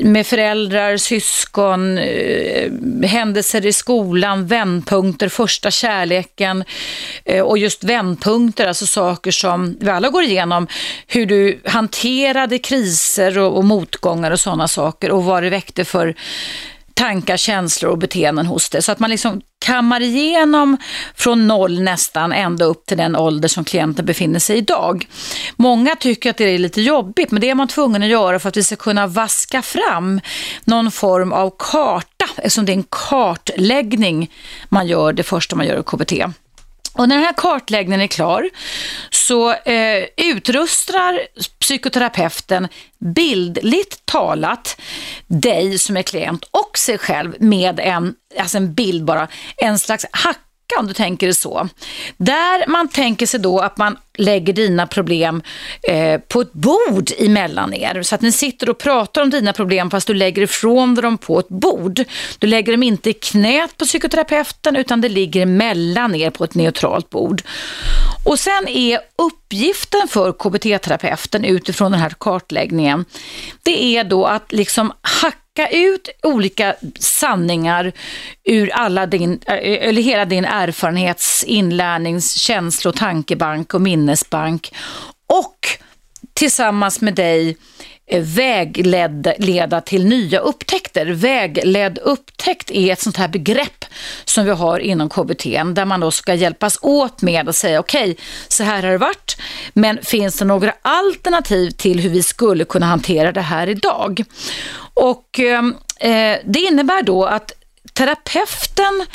med föräldrar, syskon, eh, händelser i skolan, vändpunkter, första kärleken eh, och just vändpunkter, alltså saker som vi alla går igenom, hur du hanterade kriser och, och motgångar och sådana saker och vad det väckte för tankar, känslor och beteenden hos det. Så att man liksom kammar igenom från noll nästan ända upp till den ålder som klienten befinner sig idag. Många tycker att det är lite jobbigt, men det är man tvungen att göra för att vi ska kunna vaska fram någon form av karta, eftersom det är en kartläggning man gör det första man gör i KBT. Och när den här kartläggningen är klar så eh, utrustar psykoterapeuten bildligt talat dig som är klient och sig själv med en, alltså en bild bara, en slags hack om du tänker det så. Där man tänker sig då att man lägger dina problem eh, på ett bord emellan er. Så att ni sitter och pratar om dina problem fast du lägger ifrån dem på ett bord. Du lägger dem inte i knät på psykoterapeuten utan det ligger mellan er på ett neutralt bord. Och sen är uppgiften för KBT-terapeuten utifrån den här kartläggningen, det är då att liksom hacka plocka ut olika sanningar ur alla din, eh, eller hela din erfarenhets, inlärnings, känslo, tankebank och minnesbank och tillsammans med dig eh, vägleda till nya upptäckter. Vägledd upptäckt är ett sånt här begrepp som vi har inom KBT där man då ska hjälpas åt med att säga okej, okay, så här har det varit, men finns det några alternativ till hur vi skulle kunna hantera det här idag? Och ehm, eh, det innebär då att terapeuten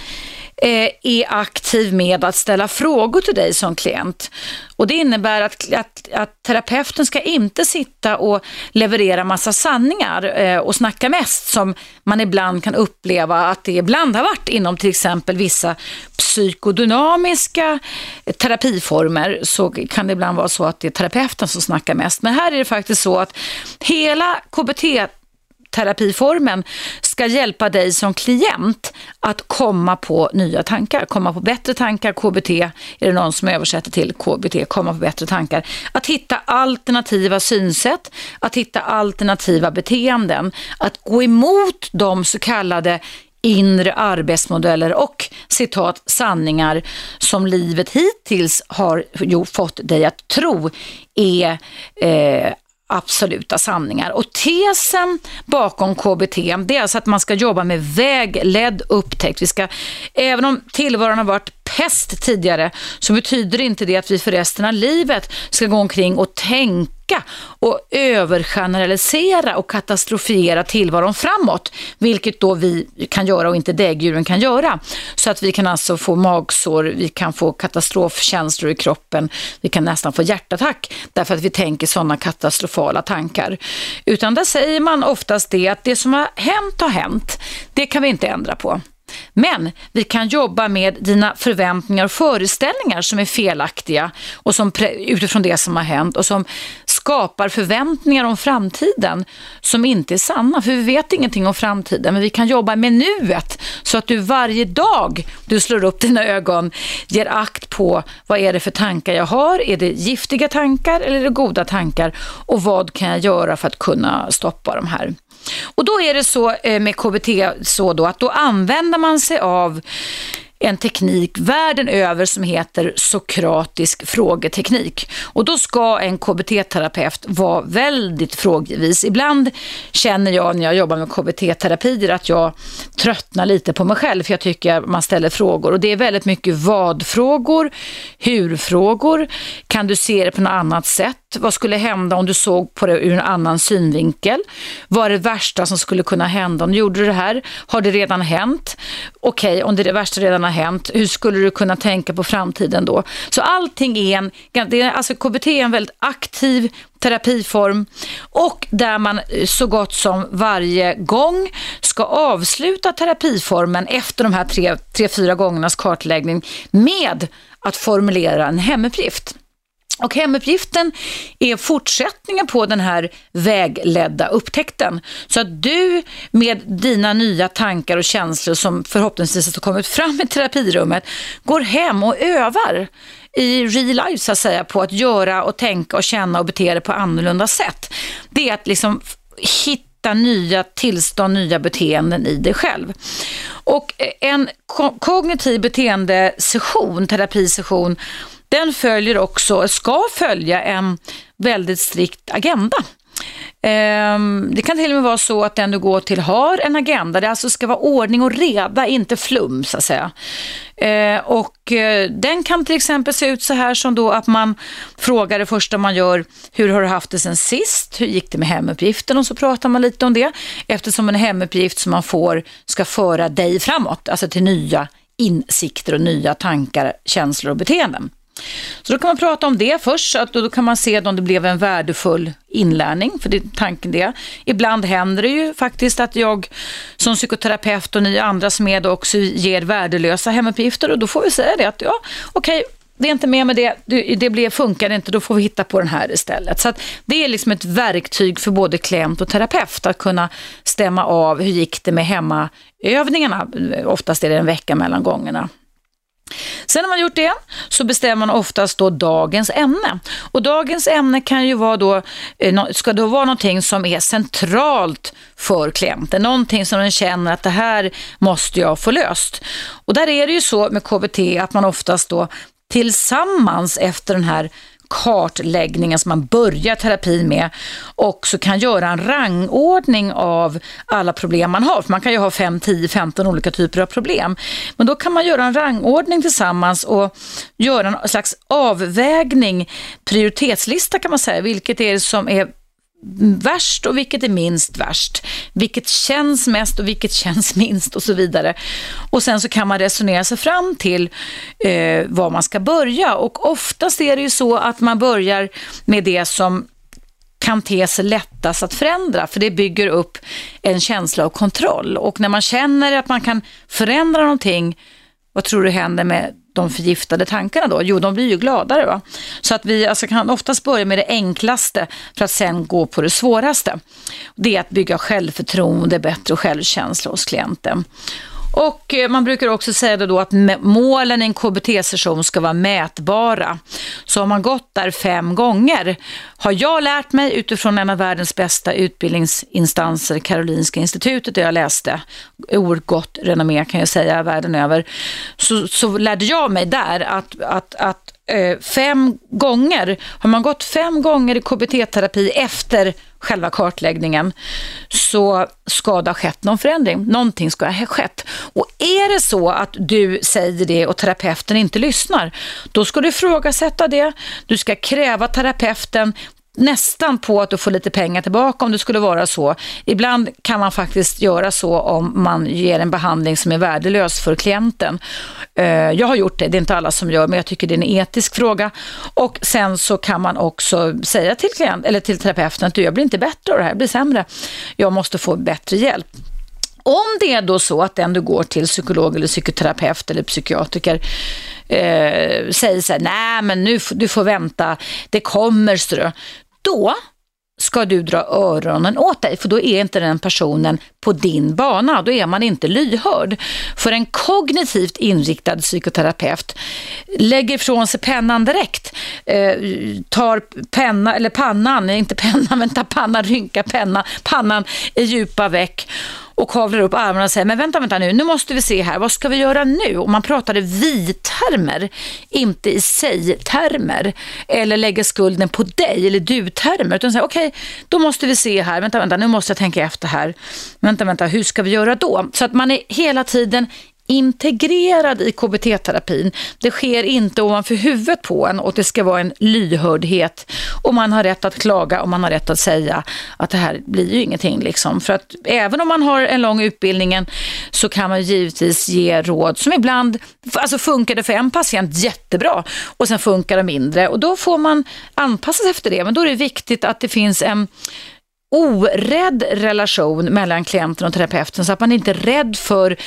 eh, är aktiv med att ställa frågor till dig som klient. Och Det innebär att, att, att terapeuten ska inte sitta och leverera massa sanningar eh, och snacka mest som man ibland kan uppleva att det ibland har varit inom till exempel vissa psykodynamiska eh, terapiformer så kan det ibland vara så att det är terapeuten som snackar mest. Men här är det faktiskt så att hela KBT terapiformen ska hjälpa dig som klient att komma på nya tankar, komma på bättre tankar, KBT, är det någon som översätter till KBT, komma på bättre tankar. Att hitta alternativa synsätt, att hitta alternativa beteenden, att gå emot de så kallade inre arbetsmodeller och citat sanningar som livet hittills har fått dig att tro är eh, absoluta sanningar. Och tesen bakom KBT det är alltså att man ska jobba med vägledd upptäckt. Vi ska, även om tillvaron har varit pest tidigare så betyder inte det att vi för resten av livet ska gå omkring och tänka och övergeneralisera och katastrofiera tillvaron framåt, vilket då vi kan göra och inte däggdjuren kan göra. Så att vi kan alltså få magsår, vi kan få katastrofkänslor i kroppen, vi kan nästan få hjärtattack därför att vi tänker sådana katastrofala tankar. Utan där säger man oftast det att det som har hänt har hänt, det kan vi inte ändra på. Men vi kan jobba med dina förväntningar och föreställningar som är felaktiga och som utifrån det som har hänt och som skapar förväntningar om framtiden som inte är sanna. För vi vet ingenting om framtiden, men vi kan jobba med nuet så att du varje dag du slår upp dina ögon ger akt på vad är det för tankar jag har? Är det giftiga tankar eller är det goda tankar? Och vad kan jag göra för att kunna stoppa de här? Och då är det så eh, med KBT så då att då använder man sig av en teknik världen över som heter sokratisk frågeteknik. Och då ska en KBT-terapeut vara väldigt frågvis. Ibland känner jag när jag jobbar med KBT-terapier att jag tröttnar lite på mig själv för jag tycker att man ställer frågor och det är väldigt mycket vad-frågor, hur-frågor, kan du se det på något annat sätt? Vad skulle hända om du såg på det ur en annan synvinkel? Vad är det värsta som skulle kunna hända om du gjorde det här? Har det redan hänt? Okej, okay, om det, det värsta redan har hänt, hur skulle du kunna tänka på framtiden då? Så allting är en, det är, alltså KBT är en väldigt aktiv terapiform och där man eh, så gott som varje gång ska avsluta terapiformen efter de här tre, tre fyra gångernas kartläggning med att formulera en hemuppgift. Och hemuppgiften är fortsättningen på den här vägledda upptäckten. Så att du med dina nya tankar och känslor som förhoppningsvis har kommit fram i terapirummet går hem och övar i real life så att säga på att göra och tänka och känna och bete dig på annorlunda sätt. Det är att liksom hitta nya tillstånd, nya beteenden i dig själv. Och en kognitiv beteendesession, terapisession, den följer också, ska följa en väldigt strikt agenda. Ehm, det kan till och med vara så att den du går till har en agenda. Det alltså ska vara ordning och reda, inte flum så att säga. Eh, och eh, den kan till exempel se ut så här som då att man frågar det första man gör, hur har du haft det sen sist? Hur gick det med hemuppgiften? Och så pratar man lite om det. Eftersom en hemuppgift som man får ska föra dig framåt, alltså till nya insikter och nya tankar, känslor och beteenden. Så då kan man prata om det först, att då kan man se om det blev en värdefull inlärning, för det är tanken det. Ibland händer det ju faktiskt att jag som psykoterapeut och ni andra som är det också ger värdelösa hemuppgifter och då får vi säga det att ja, okej, okay, det är inte med med det, det blev, funkar inte, då får vi hitta på den här istället. Så det är liksom ett verktyg för både klient och terapeut att kunna stämma av hur gick det med hemmaövningarna. Oftast är det en vecka mellan gångerna. Sen när man gjort det så bestämmer man oftast då dagens ämne. Och dagens ämne kan ju vara då, eh, ska då vara någonting som är centralt för klienten. Någonting som den känner att det här måste jag få löst. Och där är det ju så med KBT att man oftast då tillsammans efter den här kartläggningen som man börjar terapin med också kan göra en rangordning av alla problem man har. För man kan ju ha 5, 10, 15 olika typer av problem. Men då kan man göra en rangordning tillsammans och göra en slags avvägning, prioritetslista kan man säga. Vilket är det som är värst och vilket är minst värst. Vilket känns mest och vilket känns minst och så vidare. Och sen så kan man resonera sig fram till eh, var man ska börja och oftast är det ju så att man börjar med det som kan te sig lättast att förändra, för det bygger upp en känsla av kontroll. Och när man känner att man kan förändra någonting, vad tror du händer med de förgiftade tankarna då? Jo, de blir ju gladare. Va? Så att vi alltså, kan oftast börja med det enklaste för att sen gå på det svåraste. Det är att bygga självförtroende, bättre självkänsla hos klienten. Och eh, man brukar också säga då att målen i en KBT-session ska vara mätbara. Så har man gått där fem gånger, har jag lärt mig utifrån en av världens bästa utbildningsinstanser, Karolinska institutet, där jag läste, oerhört gott renommé kan jag säga världen över, så, så lärde jag mig där att, att, att Eh, fem gånger, har man gått fem gånger i KBT-terapi efter själva kartläggningen så ska det ha skett någon förändring. Någonting ska ha skett. Och är det så att du säger det och terapeuten inte lyssnar, då ska du ifrågasätta det. Du ska kräva terapeuten nästan på att du får lite pengar tillbaka om det skulle vara så. Ibland kan man faktiskt göra så om man ger en behandling som är värdelös för klienten. Eh, jag har gjort det, det är inte alla som gör, men jag tycker det är en etisk fråga. Och sen så kan man också säga till, klient, eller till terapeuten att du, jag blir inte bättre av det här, jag blir sämre. Jag måste få bättre hjälp. Om det är då så att den du går till, psykolog eller psykoterapeut eller psykiatriker, eh, säger så här, nej men nu du får vänta, det kommer strö. Då ska du dra öronen åt dig, för då är inte den personen på din bana. Då är man inte lyhörd. För en kognitivt inriktad psykoterapeut lägger ifrån sig pennan direkt, eh, tar penna, eller pannan, inte pennan, men tar pannan, rynkar pennan, pannan i djupa veck och kavlar upp armarna och säger, men vänta, vänta nu, nu måste vi se här, vad ska vi göra nu? Och man pratade vi-termer, inte i sig-termer, eller lägger skulden på dig eller du-termer, utan säger, okej, okay, då måste vi se här, vänta, vänta, nu måste jag tänka efter här, vänta, vänta, hur ska vi göra då? Så att man är hela tiden integrerad i KBT-terapin. Det sker inte ovanför huvudet på en och det ska vara en lyhördhet. Och man har rätt att klaga och man har rätt att säga att det här blir ju ingenting. Liksom. För att även om man har en lång utbildning så kan man givetvis ge råd som ibland, alltså funkar det för en patient jättebra och sen funkar det mindre. Och då får man anpassa sig efter det. Men då är det viktigt att det finns en orädd relation mellan klienten och terapeuten så att man inte är rädd för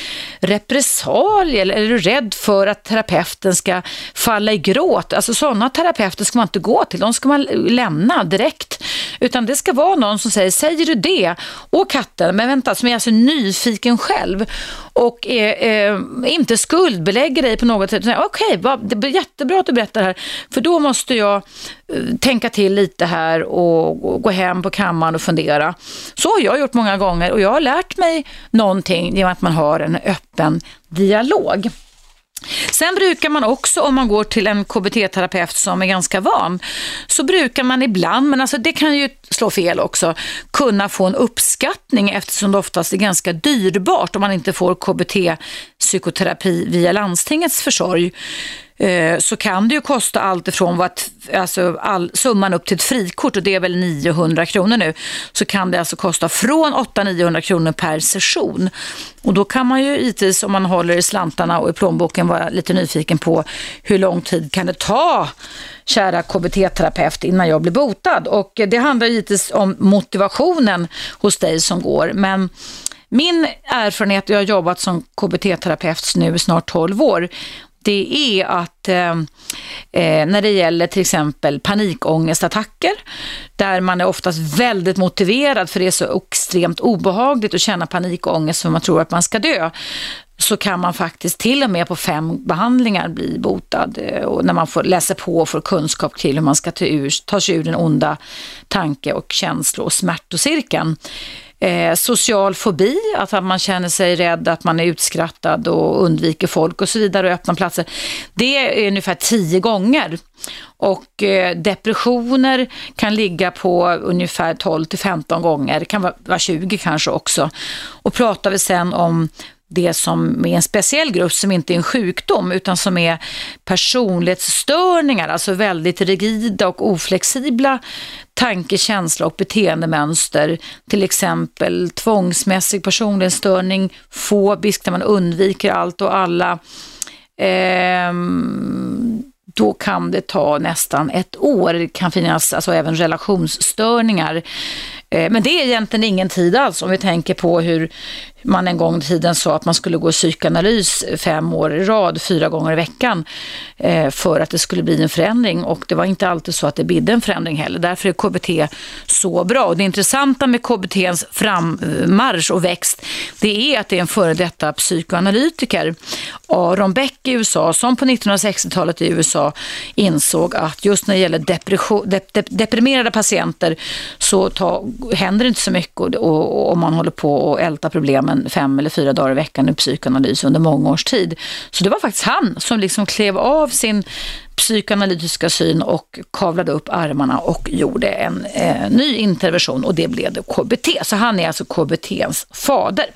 repressalier eller är rädd för att terapeuten ska falla i gråt. Alltså sådana terapeuter ska man inte gå till, de ska man lämna direkt. Utan det ska vara någon som säger, säger du det? Åh katten, men vänta, som är alltså nyfiken själv och är, eh, inte skuldbelägger dig på något sätt. Okej, okay, det är jättebra att du berättar det här, för då måste jag eh, tänka till lite här och, och gå hem på kammaren och fundera. Så har jag gjort många gånger och jag har lärt mig någonting genom att man har en öppen dialog. Sen brukar man också, om man går till en KBT-terapeut som är ganska van, så brukar man ibland, men alltså det kan ju slå fel också, kunna få en uppskattning eftersom det oftast är ganska dyrbart om man inte får KBT-psykoterapi via landstingets försorg. Eh, så kan det ju kosta allt ifrån vad, alltså all, summan upp till ett frikort och det är väl 900 kronor nu, så kan det alltså kosta från 800-900 kronor per session. Och då kan man ju givetvis om man håller i slantarna och i plånboken vara lite nyfiken på hur lång tid kan det ta kära KBT-terapeut innan jag blir botad. Och det handlar givetvis om motivationen hos dig som går. Men min erfarenhet, jag har jobbat som KBT-terapeut nu i snart 12 år, det är att eh, eh, när det gäller till exempel panikångestattacker, där man är oftast väldigt motiverad för det är så extremt obehagligt att känna panikångest för man tror att man ska dö. så kan man faktiskt till och med på fem behandlingar bli botad. Eh, och när man får läsa på och får kunskap till hur man ska ta, ur, ta sig ur den onda tanke och känslo och smärtocirkeln. Eh, social fobi, att man känner sig rädd, att man är utskrattad och undviker folk och så vidare och öppna platser. Det är ungefär tio gånger. Och eh, depressioner kan ligga på ungefär 12 till 15 gånger, det kan vara 20 kanske också. Och pratar vi sen om det som är en speciell grupp som inte är en sjukdom utan som är personlighetsstörningar, alltså väldigt rigida och oflexibla tanke, känsla och beteendemönster. Till exempel tvångsmässig personlighetsstörning, fobisk där man undviker allt och alla. Ehm, då kan det ta nästan ett år. Det kan finnas alltså även relationsstörningar. Eh, men det är egentligen ingen tid alls om vi tänker på hur, man en gång i tiden sa att man skulle gå psykanalys fem år i rad, fyra gånger i veckan, eh, för att det skulle bli en förändring. Och det var inte alltid så att det bidde en förändring heller. Därför är KBT så bra. Och det intressanta med KBTs frammarsch och växt, det är att det är en före detta psykoanalytiker, Aaron Beck i USA, som på 1960-talet i USA insåg att just när det gäller depression, dep, dep, deprimerade patienter så ta, händer det inte så mycket och, man håller på och älta problemen en fem eller fyra dagar i veckan i psykoanalys under många års tid. Så det var faktiskt han som liksom klev av sin psykoanalytiska syn och kavlade upp armarna och gjorde en eh, ny intervention och det blev det KBT. Så han är alltså KBTs fader.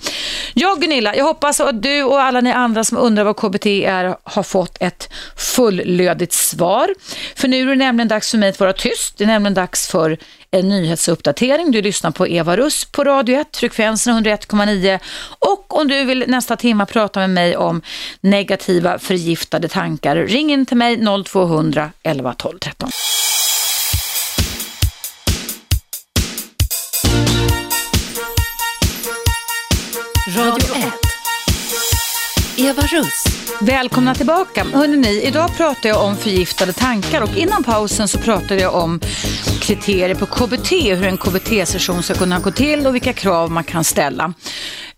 Ja Gunilla, jag hoppas att du och alla ni andra som undrar vad KBT är har fått ett fullödigt svar. För nu är det nämligen dags för mig att vara tyst. Det är nämligen dags för en nyhetsuppdatering. Du lyssnar på Eva Russ på Radio 1, frekvensen 101,9 och om du vill nästa timma prata med mig om negativa förgiftade tankar, ring in till mig 0200 11 12 13. Radio 1. Eva Russ. Välkomna tillbaka. Hörrni, idag pratar jag om förgiftade tankar och innan pausen så pratade jag om kriterier på KBT, hur en KBT-session ska kunna gå till och vilka krav man kan ställa.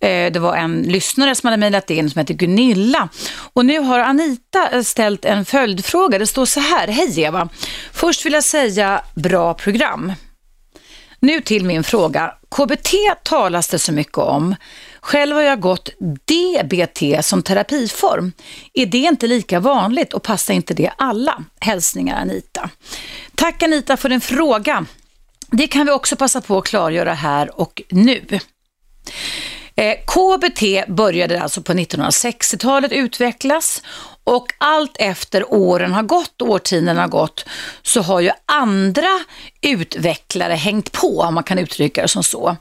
Eh, det var en lyssnare som hade mejlat in som heter Gunilla. Och nu har Anita eh, ställt en följdfråga. Det står så här. Hej Eva. Först vill jag säga bra program. Nu till min fråga. KBT talas det så mycket om. Själv har jag gått DBT som terapiform. Är det inte lika vanligt och passar inte det alla? Hälsningar Anita. Tack Anita för din fråga. Det kan vi också passa på att klargöra här och nu. Eh, KBT började alltså på 1960-talet utvecklas och allt efter åren har gått, årtiondena har gått, så har ju andra utvecklare hängt på, om man kan uttrycka det som så.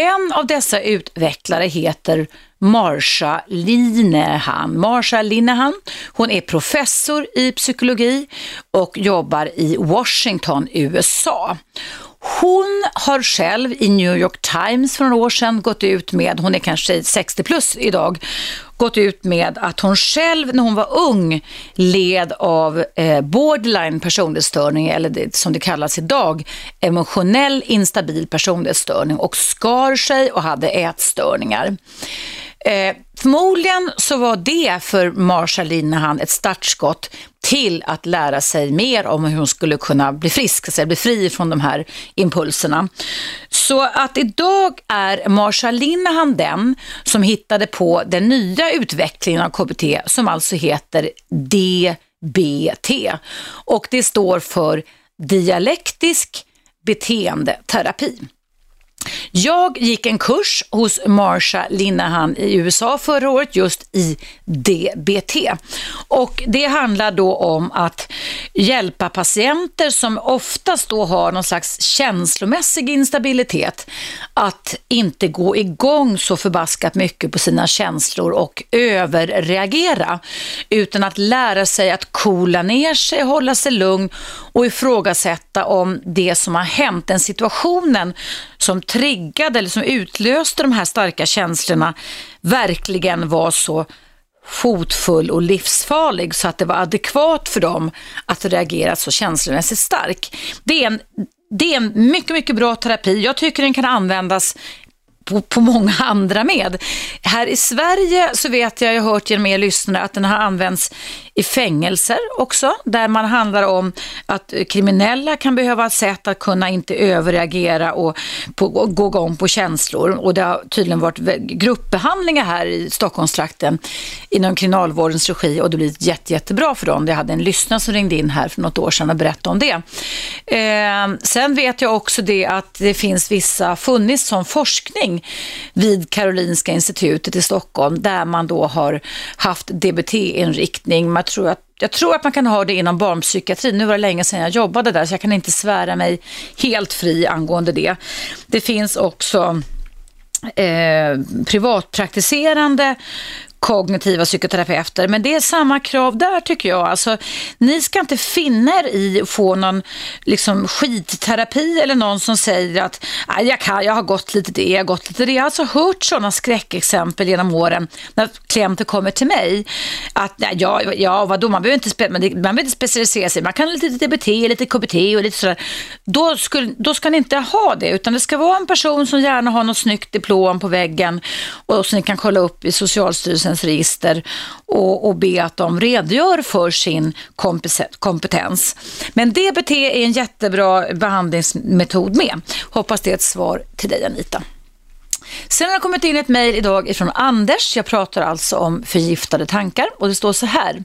En av dessa utvecklare heter Marsha Linehan. Marsha Linehan, hon är professor i psykologi och jobbar i Washington, USA. Hon har själv i New York Times för några år sedan gått ut med, hon är kanske 60 plus idag, gått ut med att hon själv när hon var ung led av eh, borderline personlighetsstörning eller det, som det kallas idag, emotionell instabil personlighetsstörning och skar sig och hade ätstörningar. Eh, förmodligen så var det för Marsha Linehan ett startskott till att lära sig mer om hur hon skulle kunna bli frisk, alltså bli fri från de här impulserna. Så att idag är Marsha Linehan den som hittade på den nya utvecklingen av KBT som alltså heter DBT. Och det står för dialektisk beteendeterapi. Jag gick en kurs hos Marsha Linehan i USA förra året just i DBT. Och det handlar då om att hjälpa patienter som oftast då har någon slags känslomässig instabilitet att inte gå igång så förbaskat mycket på sina känslor och överreagera utan att lära sig att coola ner sig, hålla sig lugn och ifrågasätta om det som har hänt, den situationen som triggade eller som utlöste de här starka känslorna verkligen var så fotfull och livsfarlig så att det var adekvat för dem att reagera så känslomässigt stark. Det är en, det är en mycket, mycket bra terapi. Jag tycker den kan användas på, på många andra med. Här i Sverige så vet jag, jag har hört genom er lyssnare att den har använts i fängelser också, där man handlar om att kriminella kan behöva sätt att kunna inte överreagera och på, gå igång på känslor. Och det har tydligen varit gruppbehandlingar här i Stockholmstrakten inom kriminalvårdens regi och det blivit jätte, jättebra för dem. Jag hade en lyssnare som ringde in här för något år sedan och berättade om det. Eh, sen vet jag också det att det finns vissa, funnits som forskning vid Karolinska institutet i Stockholm där man då har haft DBT-inriktning jag tror att jag tror att man kan ha det inom barnpsykiatrin. Nu var det länge sedan jag jobbade där så jag kan inte svära mig helt fri angående det. Det finns också eh, privatpraktiserande kognitiva psykoterapeuter. Men det är samma krav där tycker jag. Alltså, ni ska inte finna er i att få någon liksom, skitterapi eller någon som säger att ah, jag, kan, jag har gått lite det, jag har gått lite det. Jag har alltså hört sådana skräckexempel genom åren när klienter kommer till mig. Att ja, ja vadå, man behöver inte, man behöver inte specialisera sig. Man kan ha lite DBT, lite KBT och lite sådär. Då, skulle, då ska ni inte ha det, utan det ska vara en person som gärna har något snyggt diplom på väggen och som ni kan kolla upp i Socialstyrelsen polisens register och, och be att de redogör för sin kompetens. Men DBT är en jättebra behandlingsmetod med. Hoppas det är ett svar till dig Anita. Sen har det kommit in ett mejl idag ifrån Anders. Jag pratar alltså om förgiftade tankar och det står så här.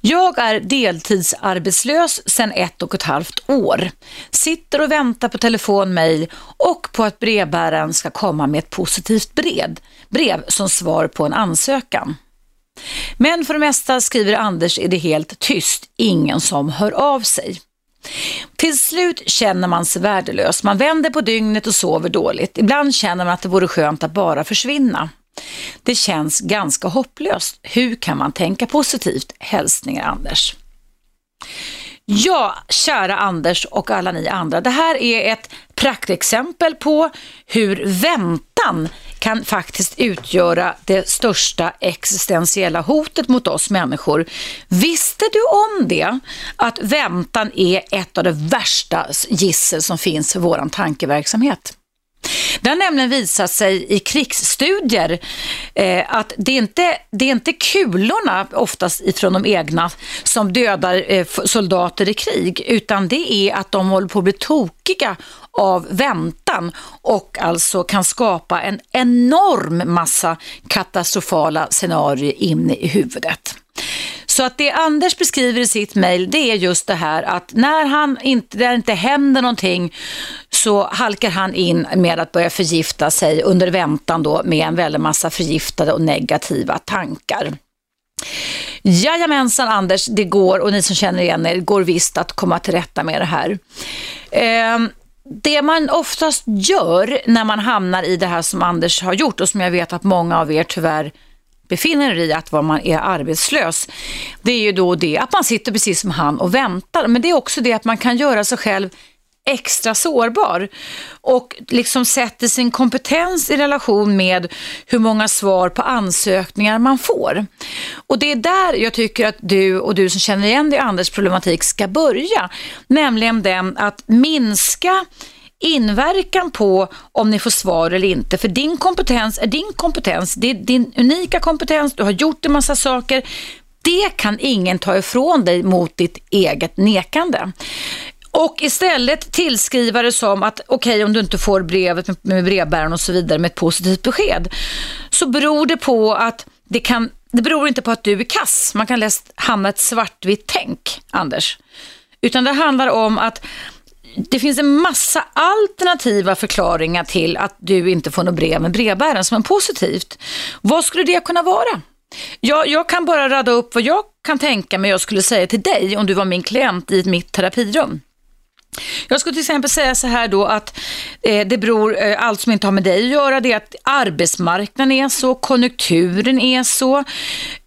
Jag är deltidsarbetslös sedan ett och ett halvt år. Sitter och väntar på telefon, mejl och på att brevbäraren ska komma med ett positivt brev, brev som svar på en ansökan. Men för det mesta, skriver Anders, är det helt tyst. Ingen som hör av sig. Till slut känner man sig värdelös. Man vänder på dygnet och sover dåligt. Ibland känner man att det vore skönt att bara försvinna. Det känns ganska hopplöst. Hur kan man tänka positivt? Hälsningar Anders. Ja, kära Anders och alla ni andra. Det här är ett praktexempel på hur väntan kan faktiskt utgöra det största existentiella hotet mot oss människor. Visste du om det? Att väntan är ett av de värsta gissel som finns för vår tankeverksamhet. Det har nämligen visat sig i krigsstudier eh, att det är, inte, det är inte kulorna oftast ifrån de egna som dödar eh, soldater i krig utan det är att de håller på att bli tokiga av väntan och alltså kan skapa en enorm massa katastrofala scenarier inne i huvudet. Så att det Anders beskriver i sitt mejl det är just det här att när han inte, där inte händer någonting så halkar han in med att börja förgifta sig under väntan då med en väldig massa förgiftade och negativa tankar. Jajamensan Anders, det går och ni som känner igen er, det går visst att komma till rätta med det här. Eh, det man oftast gör när man hamnar i det här som Anders har gjort och som jag vet att många av er tyvärr befinner er i att man är arbetslös, det är ju då det att man sitter precis som han och väntar. Men det är också det att man kan göra sig själv extra sårbar och liksom sätter sin kompetens i relation med hur många svar på ansökningar man får. Och det är där jag tycker att du och du som känner igen dig Anders problematik ska börja, nämligen den att minska inverkan på om ni får svar eller inte. För din kompetens är din kompetens. Det är din unika kompetens. Du har gjort en massa saker. Det kan ingen ta ifrån dig mot ditt eget nekande. Och istället tillskriva det som att okej okay, om du inte får brevet med brevbäraren och så vidare med ett positivt besked så beror det på att det kan det beror inte på att du är kass. Man kan lätt hamna ett svartvitt tänk, Anders. Utan det handlar om att det finns en massa alternativa förklaringar till att du inte får något brev med brevbäraren som är positivt. Vad skulle det kunna vara? Jag, jag kan bara rada upp vad jag kan tänka mig jag skulle säga till dig om du var min klient i mitt terapirum. Jag skulle till exempel säga så här då att eh, det beror, eh, allt som inte har med dig att göra, det är att arbetsmarknaden är så, konjunkturen är så,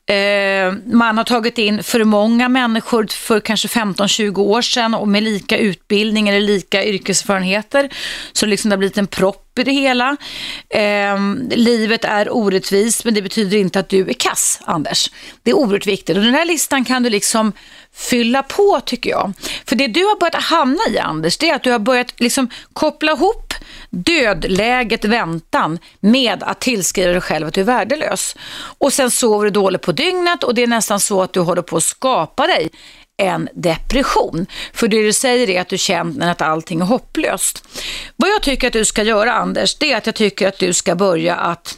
Eh, man har tagit in för många människor för kanske 15-20 år sedan och med lika utbildning eller lika yrkeserfarenheter. Så liksom det har blivit en propp i det hela. Eh, livet är orättvist men det betyder inte att du är kass, Anders. Det är oerhört viktigt och den här listan kan du liksom fylla på tycker jag. För det du har börjat hamna i Anders, det är att du har börjat liksom koppla ihop dödläget, väntan, med att tillskriva dig själv att du är värdelös. Och sen sover du dåligt på dygnet och det är nästan så att du håller på att skapa dig en depression. För det du säger är att du känner att allting är hopplöst. Vad jag tycker att du ska göra Anders, det är att jag tycker att du ska börja att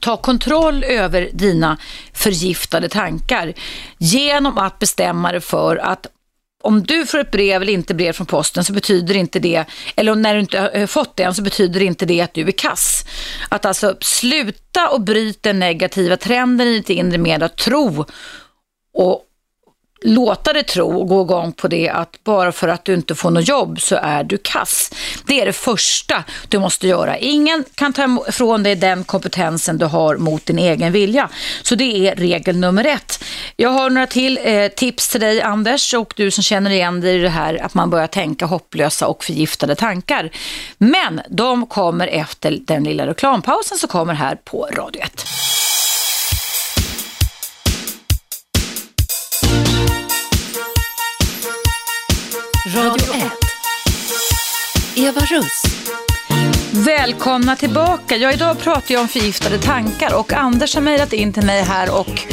ta kontroll över dina förgiftade tankar genom att bestämma dig för att om du får ett brev eller inte brev från posten så betyder inte det, eller när du inte har eh, fått det än så betyder inte det att du är kass. Att alltså sluta och bryta den negativa trenden i ditt inre med att tro och låta dig tro och gå igång på det att bara för att du inte får något jobb så är du kass. Det är det första du måste göra. Ingen kan ta ifrån dig den kompetensen du har mot din egen vilja. Så det är regel nummer ett. Jag har några till eh, tips till dig Anders och du som känner igen dig i det här att man börjar tänka hopplösa och förgiftade tankar. Men de kommer efter den lilla reklampausen som kommer här på Radio 1. Radio 1. Eva Russ. Välkomna tillbaka. Ja, idag pratar jag om förgiftade tankar och Anders har mejlat in till mig här och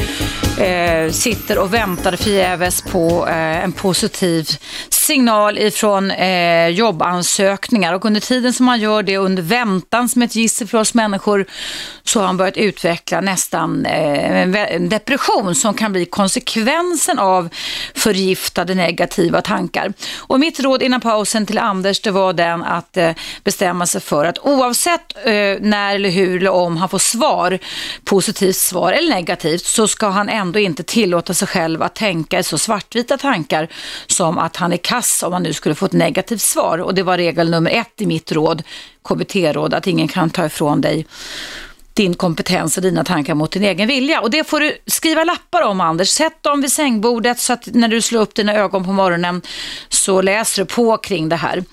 eh, sitter och väntar förgäves på eh, en positiv signal ifrån eh, jobbansökningar och under tiden som han gör det under väntan som ett gissel för oss människor så har han börjat utveckla nästan eh, depression som kan bli konsekvensen av förgiftade negativa tankar. Och mitt råd innan pausen till Anders det var den att eh, bestämma sig för att oavsett eh, när eller hur eller om han får svar, positivt svar eller negativt, så ska han ändå inte tillåta sig själv att tänka i så svartvita tankar som att han är pass om man nu skulle få ett negativt svar. Och det var regel nummer ett i mitt råd, KBT-råd, att ingen kan ta ifrån dig din kompetens och dina tankar mot din egen vilja. Och det får du skriva lappar om Anders. Sätt dem vid sängbordet så att när du slår upp dina ögon på morgonen så läser du på kring det här.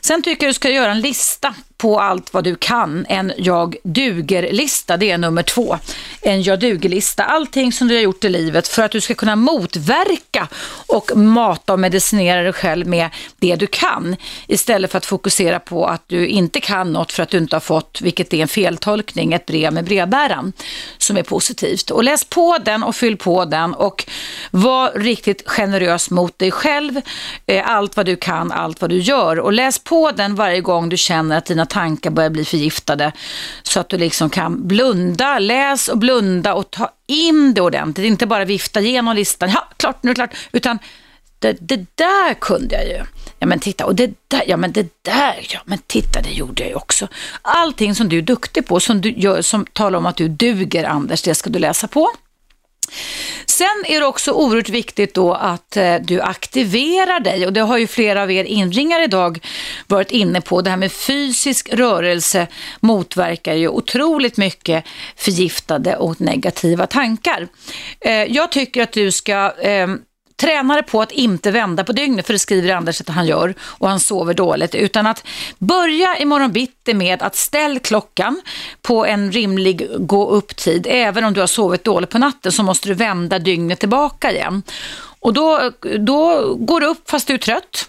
Sen tycker jag du ska göra en lista på allt vad du kan. En jag duger-lista, det är nummer två. En jag duger-lista, allting som du har gjort i livet för att du ska kunna motverka och mata och medicinera dig själv med det du kan. Istället för att fokusera på att du inte kan något för att du inte har fått, vilket är en feltolkning, ett brev med brevbäraren som är positivt. Och läs på den och fyll på den och var riktigt generös mot dig själv. Eh, allt vad du kan, allt vad du gör. Och läs på den varje gång du känner att dina tankar börjar bli förgiftade. Så att du liksom kan blunda, läs och blunda och ta in det ordentligt. Inte bara vifta igenom listan, ja klart, nu är det klart. Utan det, det, där kunde jag ju. Ja men titta, och det där, ja men det där, ja men titta det gjorde jag ju också. Allting som du är duktig på, som du gör, som talar om att du duger Anders, det ska du läsa på. Sen är det också oerhört viktigt då att eh, du aktiverar dig och det har ju flera av er inringare idag varit inne på. Det här med fysisk rörelse motverkar ju otroligt mycket förgiftade och negativa tankar. Eh, jag tycker att du ska ehm, tränare på att inte vända på dygnet, för det skriver Anders att han gör och han sover dåligt, utan att börja imorgon bitti med att ställ klockan på en rimlig gå upp-tid. Även om du har sovit dåligt på natten så måste du vända dygnet tillbaka igen. Och då, då går du upp fast du är trött.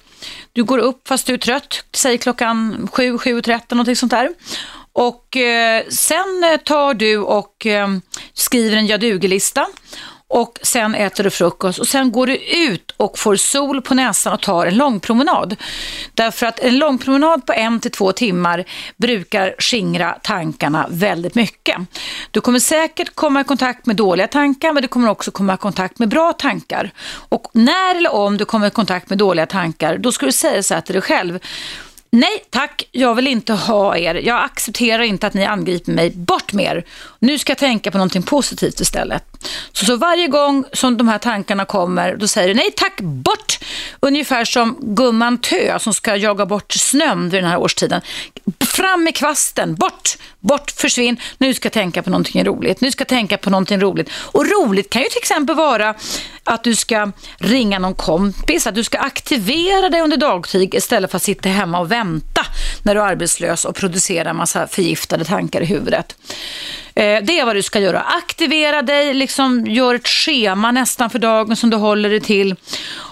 Du går upp fast du är trött, säg klockan 7, 7.30 någonting sånt där. Och eh, sen tar du och eh, skriver en jag duger-lista och sen äter du frukost och sen går du ut och får sol på näsan och tar en långpromenad. Därför att en långpromenad på en till två timmar brukar skingra tankarna väldigt mycket. Du kommer säkert komma i kontakt med dåliga tankar men du kommer också komma i kontakt med bra tankar. Och när eller om du kommer i kontakt med dåliga tankar då ska du säga så här till dig själv Nej tack, jag vill inte ha er. Jag accepterar inte att ni angriper mig. Bort med er. Nu ska jag tänka på någonting positivt istället. Så, så varje gång som de här tankarna kommer, då säger du nej tack, bort. Ungefär som gumman Tö som ska jaga bort snön vid den här årstiden. Fram med kvasten, bort, bort, försvinn. Nu ska jag tänka på någonting roligt. Nu ska jag tänka på någonting roligt. Och roligt kan ju till exempel vara att du ska ringa någon kompis, att du ska aktivera dig under dagtid istället för att sitta hemma och vänta när du är arbetslös och producerar massa förgiftade tankar i huvudet. Eh, det är vad du ska göra. Aktivera dig, liksom gör ett schema nästan för dagen som du håller dig till.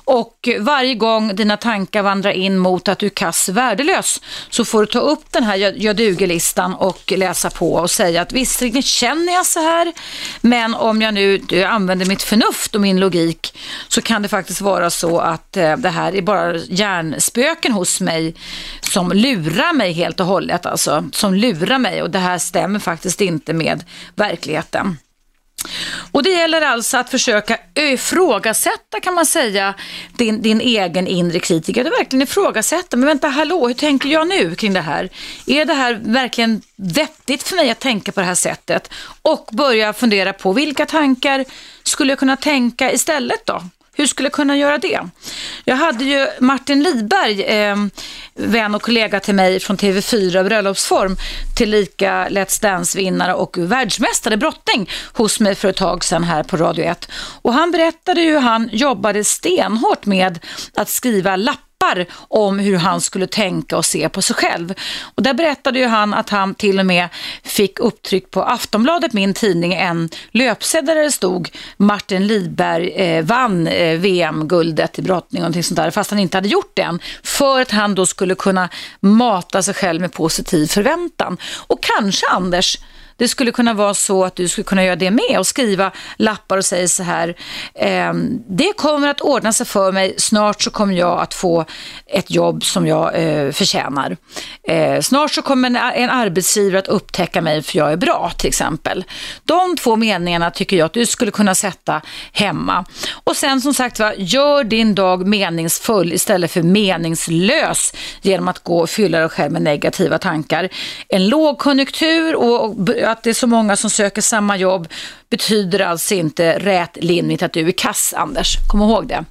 Och varje gång dina tankar vandrar in mot att du är kass värdelös så får du ta upp den här jag duger-listan och läsa på och säga att visserligen känner jag så här men om jag nu använder mitt förnuft och min logik så kan det faktiskt vara så att eh, det här är bara hjärnspöken hos mig som lurar mig helt och hållet alltså. Som lurar mig och det här stämmer faktiskt inte med verkligheten. Och det gäller alltså att försöka eh, ifrågasätta kan man säga din, din egen inre kritiker. Du verkligen ifrågasätta, men vänta hallå, hur tänker jag nu kring det här? Är det här verkligen vettigt för mig att tänka på det här sättet? Och börja fundera på vilka tankar skulle jag kunna tänka istället då? Hur skulle jag kunna göra det? Jag hade ju Martin Lidberg, eh, vän och kollega till mig från TV4 bröllopsform, tillika Let's Dance-vinnare och världsmästare brottning hos mig för ett tag sedan här på Radio 1. Och han berättade hur han jobbade stenhårt med att skriva lappar lappar om hur han skulle tänka och se på sig själv. Och där berättade ju han att han till och med fick upptryck på Aftonbladet, min tidning, en löpsedel där det stod Martin Lidberg eh, vann eh, VM-guldet i brottning och någonting sånt där, fast han inte hade gjort det än. För att han då skulle kunna mata sig själv med positiv förväntan. Och kanske, Anders, det skulle kunna vara så att du skulle kunna göra det med och skriva lappar och säga så här. Eh, det kommer att ordna sig för mig. Snart så kommer jag att få ett jobb som jag eh, förtjänar. Eh, snart så kommer en, en arbetsgivare att upptäcka mig för jag är bra till exempel. De två meningarna tycker jag att du skulle kunna sätta hemma. Och sen som sagt va, gör din dag meningsfull istället för meningslös genom att gå och fylla dig själv med negativa tankar. En lågkonjunktur och, och att det är så många som söker samma jobb betyder alltså inte rätlinjigt att du är kass, Anders. Kom ihåg det.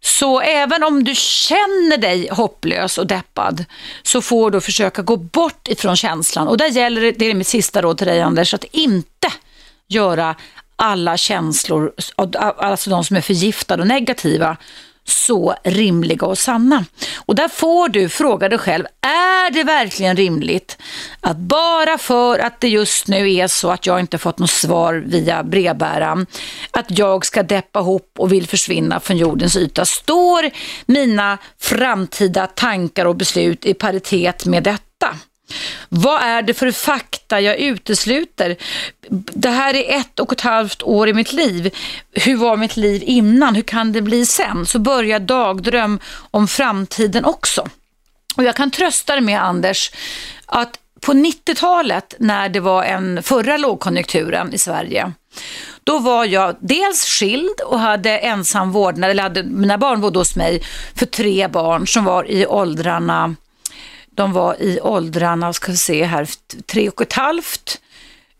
Så även om du känner dig hopplös och deppad så får du försöka gå bort ifrån känslan. Och där gäller det, det är mitt sista råd till dig Anders, att inte göra alla känslor, alltså de som är förgiftade och negativa, så rimliga och sanna. Och där får du fråga dig själv, är det verkligen rimligt att bara för att det just nu är så att jag inte fått något svar via brevbäraren, att jag ska deppa ihop och vill försvinna från jordens yta? Står mina framtida tankar och beslut i paritet med detta? Vad är det för fakta jag utesluter? Det här är ett och ett halvt år i mitt liv. Hur var mitt liv innan? Hur kan det bli sen? Så börjar dagdröm om framtiden också. Och jag kan trösta dig med Anders att på 90-talet när det var en förra lågkonjunkturen i Sverige då var jag dels skild och hade ensam vårdnad, eller hade, mina barn bodde hos mig för tre barn som var i åldrarna de var i åldrarna, ska vi se här, tre och ett halvt,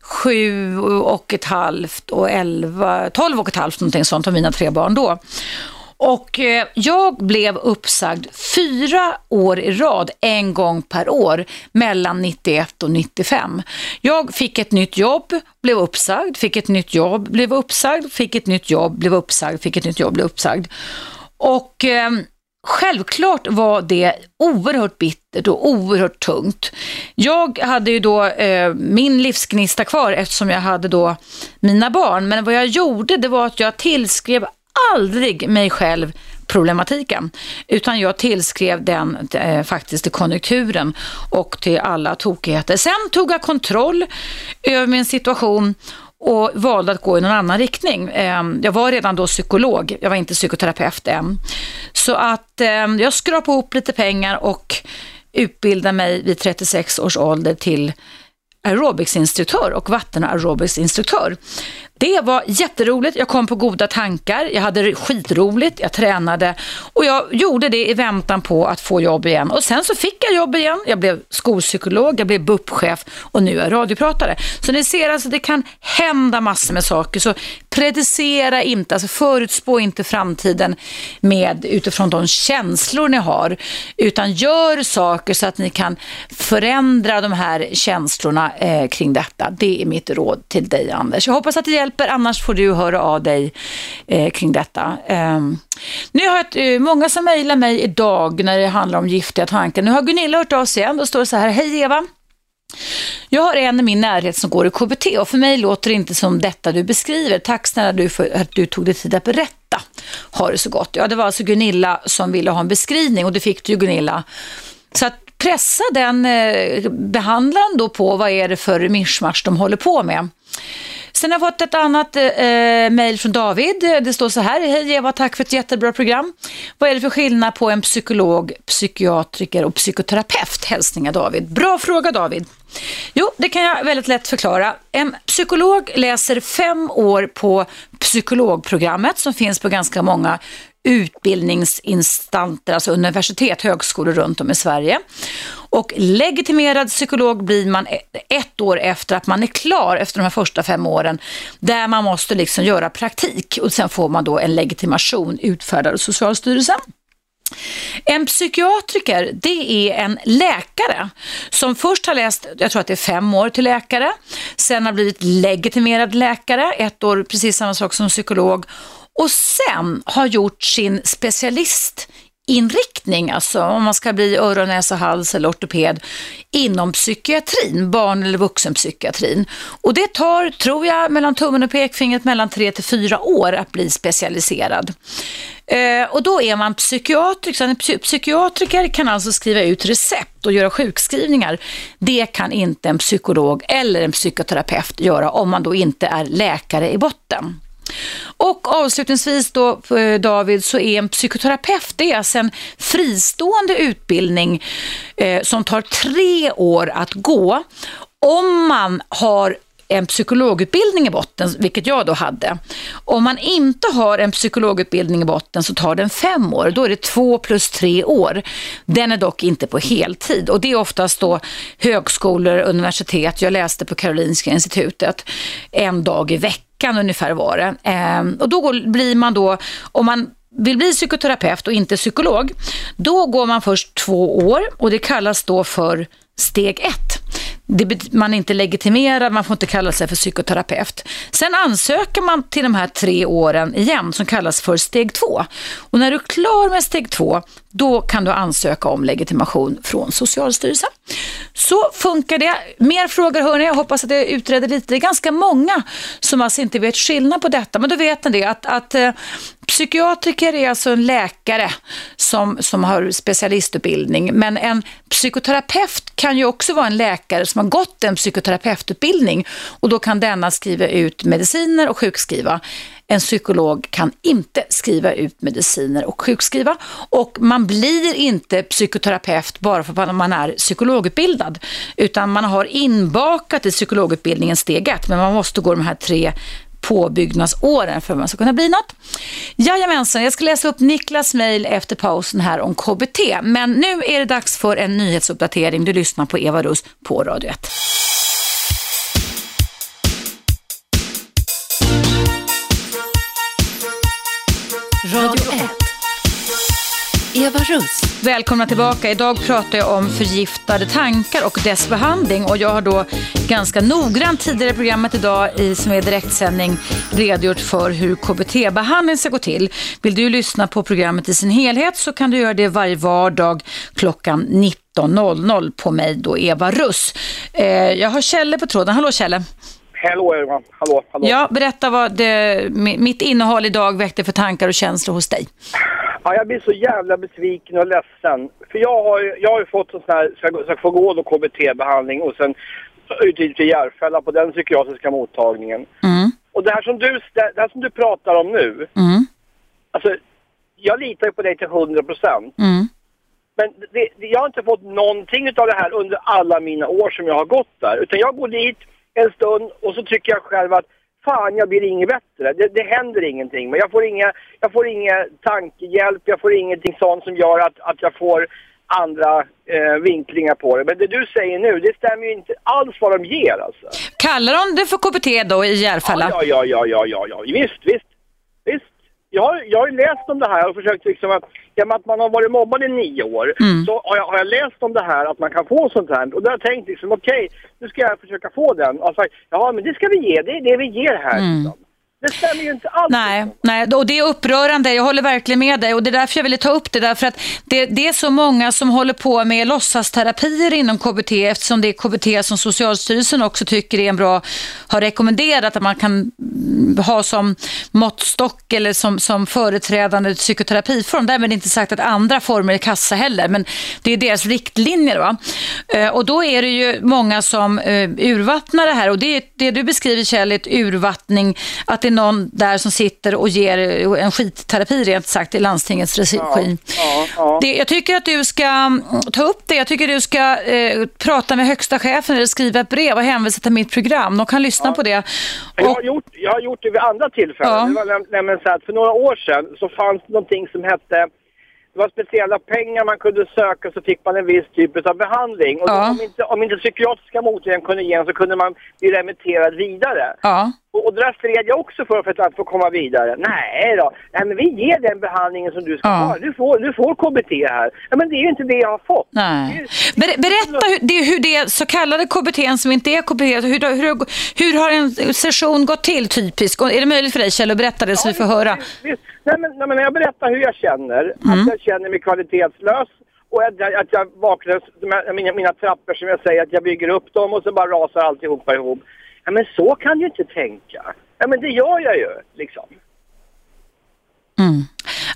sju och ett halvt och elva, tolv och ett halvt någonting sånt av mina tre barn då. Och eh, jag blev uppsagd fyra år i rad, en gång per år, mellan 91 och 95. Jag fick ett nytt jobb, blev uppsagd, fick ett nytt jobb, blev uppsagd, fick ett nytt jobb, blev uppsagd, fick ett nytt jobb, blev uppsagd. Och eh, Självklart var det oerhört bittert och oerhört tungt. Jag hade ju då eh, min livsgnista kvar eftersom jag hade då mina barn. Men vad jag gjorde det var att jag tillskrev aldrig mig själv problematiken. Utan jag tillskrev den eh, faktiskt till konjunkturen och till alla tokigheter. Sen tog jag kontroll över min situation och valde att gå i någon annan riktning. Ehm, jag var redan då psykolog, jag var inte psykoterapeut än. Så att ehm, jag skrapade ihop lite pengar och utbildade mig vid 36 års ålder till aerobicsinstruktör och vattenaerobicsinstruktör. Det var jätteroligt, jag kom på goda tankar, jag hade skitroligt, jag tränade och jag gjorde det i väntan på att få jobb igen. Och sen så fick jag jobb igen, jag blev skolpsykolog, jag blev BUP-chef och nu är jag radiopratare. Så ni ser alltså, det kan hända massor med saker. Så predicera inte, alltså förutspå inte framtiden med utifrån de känslor ni har, utan gör saker så att ni kan förändra de här känslorna eh, kring detta. Det är mitt råd till dig Anders. Jag hoppas att det hjälper, annars får du höra av dig eh, kring detta. Eh, nu har jag eh, många som mejlar mig idag när det handlar om giftiga tankar. Nu har Gunilla hört av sig igen. Då står det så här, hej Eva. Jag har en i min närhet som går i KBT och för mig låter det inte som detta du beskriver. Tack snälla du för att du tog dig tid att berätta. Ha det så gott. Ja, det var alltså Gunilla som ville ha en beskrivning och det fick du ju Gunilla. Så att pressa den eh, behandlaren då på vad är det för mischmasch de håller på med. Sen har jag fått ett annat eh, eh mejl från David. Det står så här. Hej Eva, tack för ett jättebra program. Vad är det för skillnad på en psykolog, psykiatriker och psykoterapeut? Hälsningar David. Bra fråga David. Jo, det kan jag väldigt lätt förklara. En psykolog läser fem år på psykologprogrammet som finns på ganska många utbildningsinstanser, alltså universitet, högskolor runt om i Sverige. Och legitimerad psykolog blir man e- ett år efter att man är klar efter de här första fem åren, där man måste liksom göra praktik och sen får man då en legitimation utfärdad av Socialstyrelsen. En psykiatriker, det är en läkare som först har läst, jag tror att det är fem år till läkare, sen har blivit legitimerad läkare, ett år precis samma sak som psykolog och sen har gjort sin specialistinriktning, alltså om man ska bli öron, näsa, hals eller ortoped inom psykiatrin, barn eller vuxenpsykiatrin. Och det tar, tror jag, mellan tummen och pekfingret mellan tre till fyra år att bli specialiserad. Eh, och då är man psykiatriker. En psykiatriker kan alltså skriva ut recept och göra sjukskrivningar. Det kan inte en psykolog eller en psykoterapeut göra om man då inte är läkare i botten. Och avslutningsvis då eh, David så är en psykoterapeut det är alltså en fristående utbildning eh, som tar tre år att gå om man har en psykologutbildning i botten, vilket jag då hade. Om man inte har en psykologutbildning i botten så tar den fem år. Då är det två plus tre år. Den är dock inte på heltid och det är oftast då högskolor, universitet. Jag läste på Karolinska institutet en dag i veckan veckan ungefär var det. Eh, och då blir man då, om man vill bli psykoterapeut och inte psykolog, då går man först två år och det kallas då för steg ett. Det, man är inte legitimerad, man får inte kalla sig för psykoterapeut. Sen ansöker man till de här tre åren igen som kallas för steg två. Och när du är klar med steg två, då kan du ansöka om legitimation från Socialstyrelsen. Så funkar det. Mer frågor hörni, jag hoppas att jag utreder lite. Det är ganska många som alltså inte vet skillnad på detta, men då vet ni det att, att eh, Psykiatriker är alltså en läkare som, som har specialistutbildning, men en psykoterapeut kan ju också vara en läkare som har gått en psykoterapeututbildning och då kan denna skriva ut mediciner och sjukskriva. En psykolog kan inte skriva ut mediciner och sjukskriva och man blir inte psykoterapeut bara för att man är psykologutbildad utan man har inbakat i psykologutbildningen steg ett men man måste gå de här tre påbyggnadsåren för att man ska kunna bli något. Jajamensan, jag ska läsa upp Niklas mejl efter pausen här om KBT. Men nu är det dags för en nyhetsuppdatering. Du lyssnar på Eva Russ på Radio 1. Radio 1. Eva Russ. Välkomna tillbaka. Idag pratar jag om förgiftade tankar och dess behandling. Och jag har då ganska noggrant tidigare i programmet idag i, som är direktsändning redogjort för hur KBT-behandling ska gå till. Vill du lyssna på programmet i sin helhet så kan du göra det varje vardag klockan 19.00 på mig då Eva Russ. Eh, jag har Kjelle på tråden. Hallå Kjelle. Hallå Eva, hallå, hallå. Ja, berätta vad det, mitt innehåll idag väckte för tankar och känslor hos dig. Ja, jag blir så jävla besviken och ledsen. För jag har ju, jag har ju fått sån här, ska, ska få gå då KBT-behandling och sen ute till Järfälla på den psykiatriska mottagningen. Mm. Och det här, som du, det här som du pratar om nu, Mm. alltså jag litar ju på dig till 100 procent. Mm. Men det, det, jag har inte fått någonting av det här under alla mina år som jag har gått där. Utan jag går dit en stund och så tycker jag själv att fan, jag blir inget bättre. Det, det händer ingenting. Men jag får inga, jag får inga tankehjälp, jag får ingenting sånt som gör att, att jag får andra eh, vinklingar på det. Men det du säger nu, det stämmer ju inte alls vad de ger alltså. Kallar de det för KBT då i Järfälla? Ja, ja, ja, ja, ja, ja, visst, visst. Visst. Jag, har, jag har ju läst om det här och försökt liksom att, med att man har varit mobbad i nio år, Mm. så har jag, har jag läst om det här att man kan få sånt här. Och då har jag tänkt liksom, okej, nu ska jag försöka få den. Och sagt, ja men det ska vi ge, det är det vi ger här. Liksom. Det stämmer ju inte alls. Nej, nej, och det är upprörande. Jag håller verkligen med dig och det är därför jag ville ta upp det därför att det, det är så många som håller på med låtsasterapier inom KBT eftersom det är KBT som Socialstyrelsen också tycker är en bra, har rekommenderat att man kan ha som måttstock eller som, som företrädande psykoterapiform. Därmed inte sagt att andra former är kassa heller, men det är deras riktlinjer. Va? Eh, och då är det ju många som eh, urvattnar det här och det, det du beskriver Kjell är ett urvattning, att det är någon där som sitter och ger en skitterapi rent sagt i landstingets regi. ja, ja. Det, jag tycker att du ska mm, ta upp det, jag tycker du ska eh, prata med högsta chefen eller skriva ett brev och hänvisa till mitt program. De kan lyssna på det. Jag Och, har, gjort, jag har gjort det vid andra tillfällen. Ja. Det var näm- nämligen så att för några år sedan så fanns det någonting som hette det var speciella pengar man kunde söka så fick man en viss typ av behandling. Och Ja. om, inte, om inte psykiatriska mottagningen kunde ge en så kunde man bli remitterad vidare. ja. Och, och det där stred jag också för, för att få komma vidare. Nej då, nej men vi ger den behandlingen som du ska Ja. ha. Du får, du får KBT här. Ja, men det är ju inte det jag har fått. Nej. Ber, berätta hur det, hur det så kallade KBT som inte är KBT, hur, hur, hur har en session gått till typiskt? Är det möjligt för dig Kjell att berätta det så vi får höra? Visst, visst. Nej, men, nej, men jag berättar hur jag känner, Mm. att jag känner mig kvalitetslös och att jag, att jag vaknar, mina, mina trappor som jag säger, att jag bygger upp dem och så bara rasar alltihopa ihop. Ja, men så kan du inte tänka. Ja, men det gör jag ju, liksom.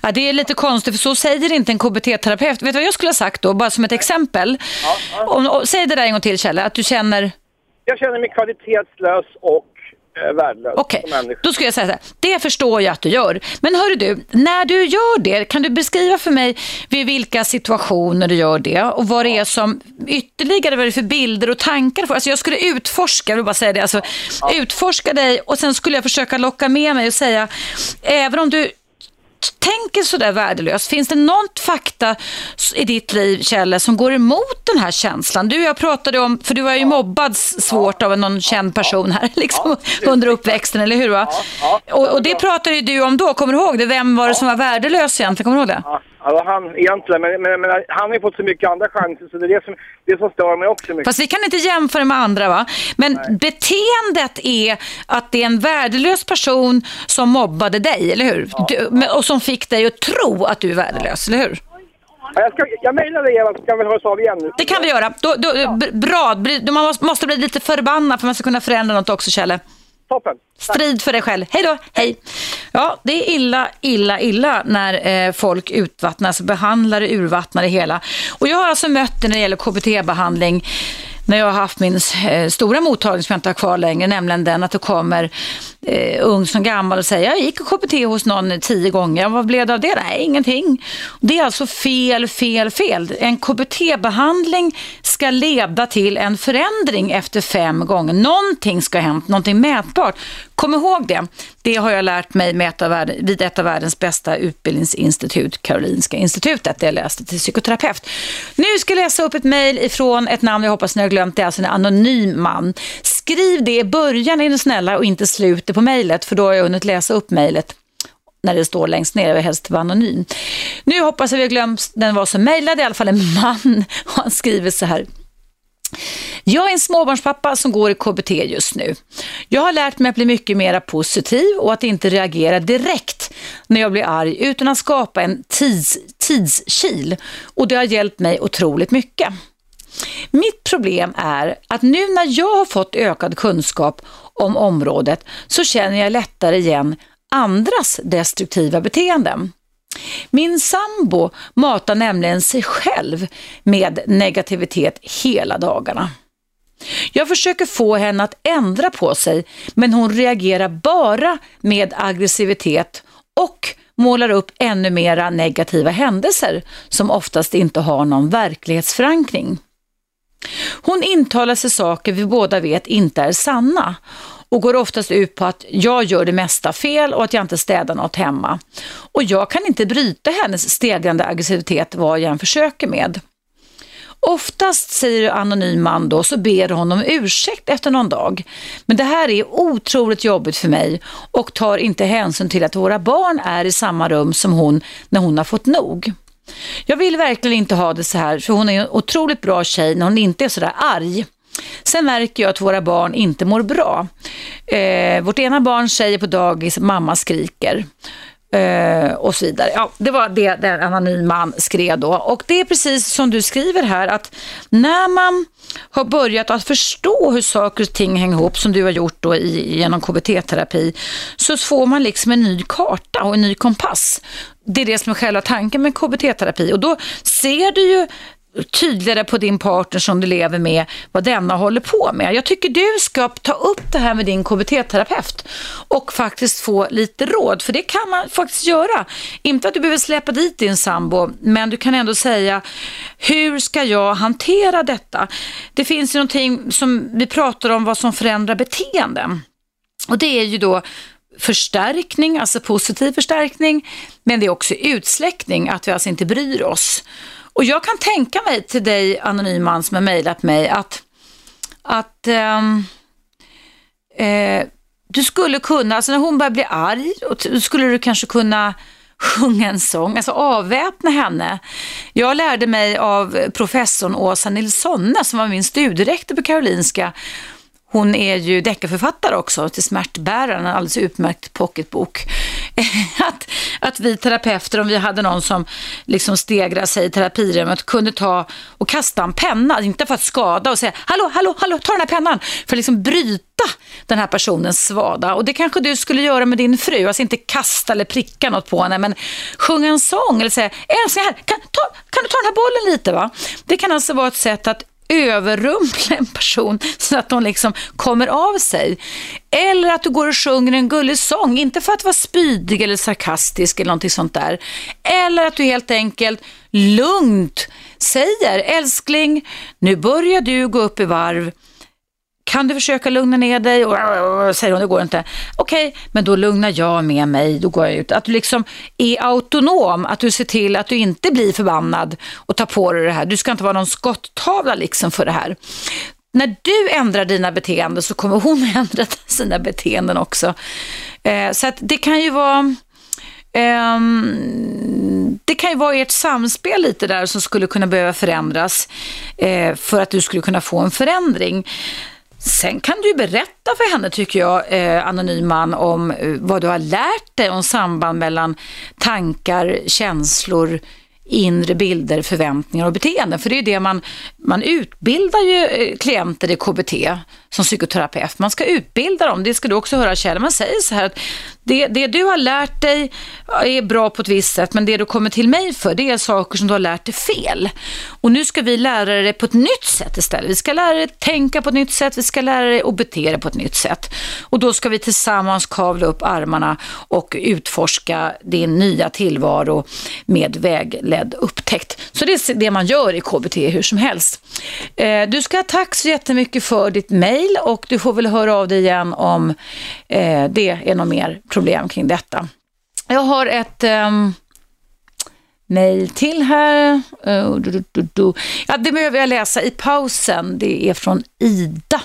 Ja, det är lite konstigt, för så säger inte en KBT-terapeut. Vet du vad jag skulle ha sagt då, bara som ett exempel? Om, och, säg det där en gång till Kjell, att du känner... Jag känner mig kvalitetslös och värdelös Okej, människa. då skulle jag säga så här. Det förstår jag att du gör. Men hörru du, när du gör det, kan du beskriva för mig vid vilka situationer du gör det och vad det är som ytterligare, vad det är för bilder och tankar? För? Alltså jag skulle utforska, jag vill bara säga det, alltså, utforska dig och sen skulle jag försöka locka med mig och säga, även om du tänker sådär värdelöst, finns det något fakta i ditt liv, Kjelle, som går emot den här känslan? Du och jag pratade om, för du var ju mobbad svårt av någon känd person här liksom, under uppväxten, eller hur? Va? Och, och det pratade ju du om då, kommer du ihåg det? Vem var det som var värdelös egentligen? Kommer du ihåg det? Ja, ja, det var han egentligen, men, men, men han har ju fått så mycket andra chanser så det är det som, det som stör mig också mycket. Fast vi kan inte jämföra med andra va? Men beteendet är att det är en värdelös person som mobbade dig, eller hur? Du, men- och som fick dig att tro att du är värdelös, eller hur? Ja, jag, ska, jag mejlar dig Eva så kan vi höras av igen nu. Det kan vi göra. Då, då, b- Bra, man måste- måste bli lite förbannad för man ska kunna förändra något också, Kjelle. Toppen. Strid för dig själv. Hej då, hej. Ja, det är illa, illa, illa när eh, folk utvattnas, behandlar och urvattnar det hela. Och jag har alltså mött det när det gäller KBT-behandling när jag har haft min eh, stora mottagning som jag inte har kvar längre, nämligen den att det kommer eh, ung som gammal och säger jag gick KBT hos någon tio gånger, vad blev det av det? Nej, ingenting. Det är alltså fel, fel, fel. En KBT-behandling ska leda till en förändring efter fem gånger. Någonting ska ha hänt, någonting mätbart. Kom ihåg det. Det har jag lärt mig med ett av världen, vid ett av världens bästa utbildningsinstitut, Karolinska institutet, där jag läste till psykoterapeut. Nu ska jag läsa upp ett mejl ifrån ett namn jag hoppas ni har glömt, det är alltså en anonym man. Skriv det i början är ni snälla och inte slutet på mejlet, för då har jag hunnit läsa upp mejlet när det står längst ner, jag vill helst vara anonym. Nu hoppas jag vi har glömt den var som mejlade, i alla fall en man, och han skriver så här. Jag är en småbarnspappa som går i KBT just nu. Jag har lärt mig att bli mycket mer positiv och att inte reagera direkt när jag blir arg utan att skapa en tids, tidskil och det har hjälpt mig otroligt mycket. Mitt problem är att nu när jag har fått ökad kunskap om området så känner jag lättare igen andras destruktiva beteenden. Min sambo matar nämligen sig själv med negativitet hela dagarna. Jag försöker få henne att ändra på sig, men hon reagerar bara med aggressivitet och målar upp ännu mera negativa händelser som oftast inte har någon verklighetsförankring. Hon intalar sig saker vi båda vet inte är sanna och går oftast ut på att jag gör det mesta fel och att jag inte städar något hemma. Och jag kan inte bryta hennes stegrande aggressivitet vad jag än försöker med. Oftast säger anonym man då, så ber honom om ursäkt efter någon dag. Men det här är otroligt jobbigt för mig och tar inte hänsyn till att våra barn är i samma rum som hon när hon har fått nog. Jag vill verkligen inte ha det så här, för hon är en otroligt bra tjej när hon inte är så där arg. Sen märker jag att våra barn inte mår bra. Eh, vårt ena barn säger på dagis mamma skriker. Eh, och så vidare. Ja, det var det den anonym man skrev då. Och det är precis som du skriver här att när man har börjat att förstå hur saker och ting hänger ihop som du har gjort då i, genom KBT-terapi så får man liksom en ny karta och en ny kompass. Det är det som är själva tanken med KBT-terapi och då ser du ju tydligare på din partner som du lever med vad denna håller på med. Jag tycker du ska ta upp det här med din KBT-terapeut och faktiskt få lite råd, för det kan man faktiskt göra. Inte att du behöver släppa dit din sambo, men du kan ändå säga hur ska jag hantera detta? Det finns ju någonting som vi pratar om vad som förändrar beteenden och det är ju då förstärkning, alltså positiv förstärkning, men det är också utsläckning, att vi alltså inte bryr oss. Och jag kan tänka mig till dig, anonym man, som har mejlat mig, att, att ähm, äh, du skulle kunna, alltså när hon börjar bli arg, och skulle du kanske kunna sjunga en sång, alltså avväpna henne. Jag lärde mig av professorn Åsa Nilssonne som var min studierektor på Karolinska hon är ju deckarförfattare också till Smärtbäraren, en alldeles utmärkt pocketbok. att, att vi terapeuter, om vi hade någon som liksom stegrade sig i terapirummet, kunde ta och kasta en penna, inte för att skada och säga hallå, hallå, hallå, ta den här pennan, för att liksom bryta den här personens svada. Och det kanske du skulle göra med din fru, alltså inte kasta eller pricka något på henne, men sjunga en sång eller säga älskling, här, kan, ta, kan du ta den här bollen lite? va? Det kan alltså vara ett sätt att överrumpla en person så att de liksom kommer av sig. Eller att du går och sjunger en gullig sång, inte för att vara spydig eller sarkastisk eller någonting sånt där. Eller att du helt enkelt lugnt säger, älskling, nu börjar du gå upp i varv kan du försöka lugna ner dig? Och, säger hon, det går inte. Okej, okay, men då lugnar jag med mig, då går jag ut. Att du liksom är autonom, att du ser till att du inte blir förbannad och tar på dig det här. Du ska inte vara någon skottavla liksom för det här. När du ändrar dina beteenden så kommer hon ändra sina beteenden också. Eh, så att det kan ju vara Um, det kan ju vara ert samspel lite där som skulle kunna behöva förändras uh, för att du skulle kunna få en förändring. Sen kan du berätta för henne, tycker jag, eh, anonym man, om eh, vad du har lärt dig om samband mellan tankar, känslor, inre bilder, förväntningar och beteenden. För det är ju det man, man utbildar ju eh, klienter i KBT som psykoterapeut. Man ska utbilda dem, det ska du också höra Kjell. Man säger så här att det, det du har lärt dig är bra på ett visst sätt, men det du kommer till mig för, det är saker som du har lärt dig fel. Och nu ska vi lära dig på ett nytt sätt istället. Vi ska lära dig tänka på ett nytt sätt, vi ska lära dig att bete dig på ett nytt sätt. Och då ska vi tillsammans kavla upp armarna och utforska din nya tillvaro med vägledd upptäckt. Så det är det man gör i KBT hur som helst. Eh, du ska ha tack så jättemycket för ditt mejl och du får väl höra av dig igen om eh, det är något mer problem kring detta. Jag har ett um, mejl till här. Uh, du, du, du, ja, det behöver jag läsa i pausen. Det är från Ida.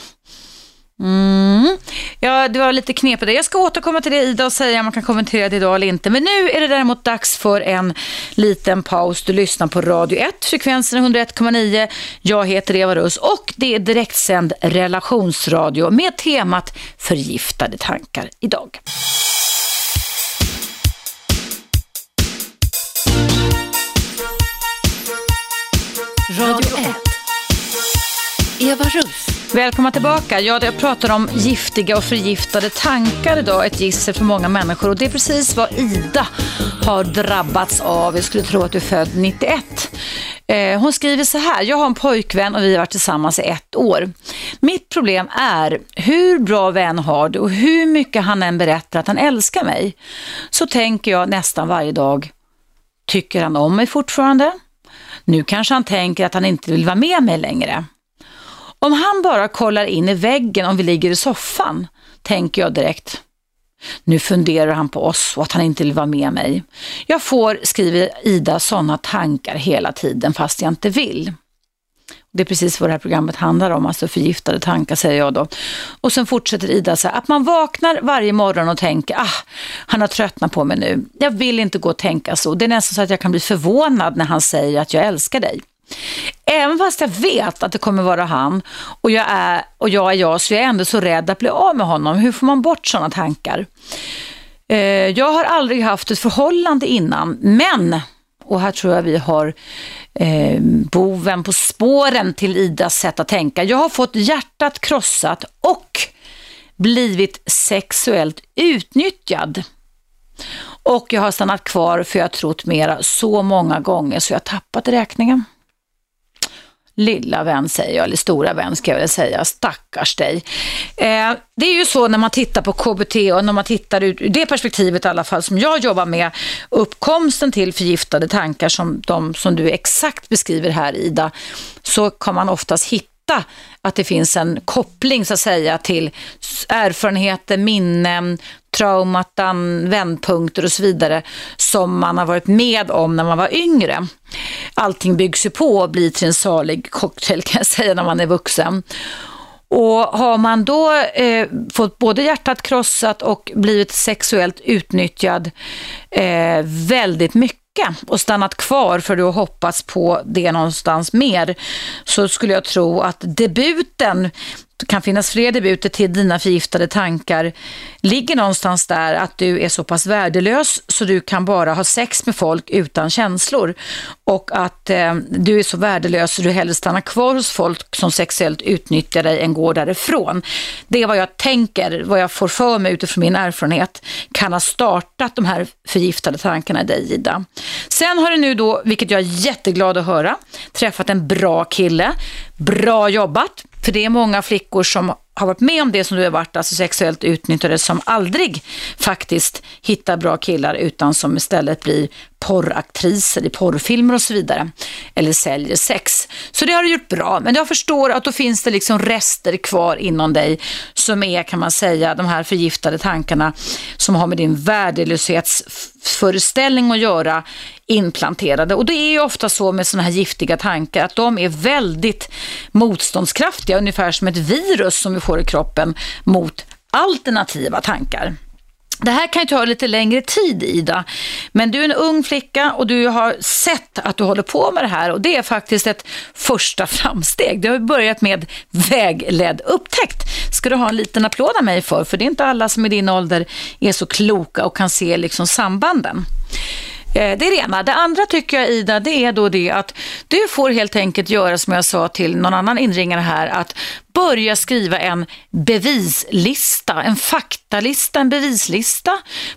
Mm. Ja, det var lite knepigt. Jag ska återkomma till det Ida och säga om man kan kommentera det idag eller inte. Men nu är det däremot dags för en liten paus. Du lyssnar på Radio 1, frekvensen 101,9. Jag heter Eva Russ och det är direktsänd relationsradio med temat förgiftade tankar idag. Radio 1. Eva Russ. Välkomna tillbaka. Ja, jag pratar om giftiga och förgiftade tankar idag, ett gissel för många människor. Och det är precis vad Ida har drabbats av. Jag skulle tro att du är född 91. Eh, hon skriver så här, jag har en pojkvän och vi har varit tillsammans i ett år. Mitt problem är, hur bra vän har du och hur mycket han än berättar att han älskar mig, så tänker jag nästan varje dag, tycker han om mig fortfarande? Nu kanske han tänker att han inte vill vara med mig längre. Om han bara kollar in i väggen om vi ligger i soffan, tänker jag direkt. Nu funderar han på oss och att han inte vill vara med mig. Jag får, skriver Ida, sådana tankar hela tiden fast jag inte vill. Det är precis vad det här programmet handlar om, alltså förgiftade tankar säger jag då. Och sen fortsätter Ida så här, att man vaknar varje morgon och tänker, ah, han har tröttnat på mig nu. Jag vill inte gå och tänka så. Det är nästan så att jag kan bli förvånad när han säger att jag älskar dig. Även fast jag vet att det kommer vara han och jag är, och jag, är jag så är jag ändå så rädd att bli av med honom. Hur får man bort sådana tankar? Eh, jag har aldrig haft ett förhållande innan, men, och här tror jag vi har eh, boven på spåren till Idas sätt att tänka. Jag har fått hjärtat krossat och blivit sexuellt utnyttjad. Och jag har stannat kvar för jag har trott mera så många gånger så jag har tappat räkningen lilla vän säger jag, eller stora vän ska jag väl säga, stackars dig. Eh, det är ju så när man tittar på KBT och när man tittar ur det perspektivet i alla fall som jag jobbar med, uppkomsten till förgiftade tankar som de som du exakt beskriver här Ida, så kan man oftast hitta att det finns en koppling så att säga till erfarenheter, minnen, traumatan, vändpunkter och så vidare som man har varit med om när man var yngre. Allting byggs ju på och blir till en salig cocktail kan jag säga när man är vuxen. Och har man då eh, fått både hjärtat krossat och blivit sexuellt utnyttjad eh, väldigt mycket och stannat kvar för du har hoppats på det någonstans mer så skulle jag tro att debuten kan finnas fler debuter till dina förgiftade tankar. Ligger någonstans där att du är så pass värdelös så du kan bara ha sex med folk utan känslor. Och att eh, du är så värdelös så du hellre stannar kvar hos folk som sexuellt utnyttjar dig än går därifrån. Det är vad jag tänker, vad jag får för mig utifrån min erfarenhet. Kan ha startat de här förgiftade tankarna i dig Ida. Sen har du nu då, vilket jag är jätteglad att höra, träffat en bra kille, bra jobbat, för det är många flickor som har varit med om det som du har varit, alltså sexuellt utnyttjade, som aldrig faktiskt hittar bra killar utan som istället blir porraktriser i porrfilmer och så vidare. Eller säljer sex. Så det har du gjort bra. Men jag förstår att då finns det liksom rester kvar inom dig som är, kan man säga, de här förgiftade tankarna som har med din värdelöshetsföreställning att göra implanterade. Och det är ju ofta så med sådana här giftiga tankar att de är väldigt motståndskraftiga, ungefär som ett virus som vi får i kroppen mot alternativa tankar. Det här kan ju ta lite längre tid Ida, men du är en ung flicka och du har sett att du håller på med det här och det är faktiskt ett första framsteg. Du har börjat med vägledd upptäckt. Ska du ha en liten applåd av mig för, för det är inte alla som i din ålder är så kloka och kan se liksom sambanden. Eh, det är det ena. Det andra tycker jag Ida, det är då det att du får helt enkelt göra som jag sa till någon annan inringare här, att börja skriva en bevislista, en faktalista, en bevislista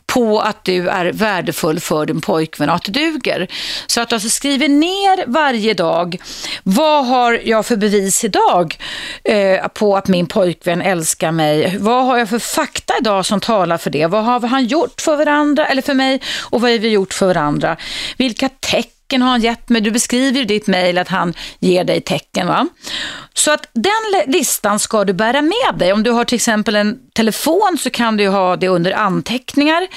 på att du är värdefull för din pojkvän och att du duger. Så att du alltså skriver ner varje dag, vad har jag för bevis idag eh, på att min pojkvän älskar mig? Vad har jag för fakta idag som talar för det? Vad har han gjort för varandra eller för mig och vad har vi gjort för varandra? Vilka tecken tecken har han gett mig? Du beskriver i ditt mejl att han ger dig tecken. va? Så att den listan ska du bära med dig. Om du har till exempel en telefon så kan du ha det under anteckningar.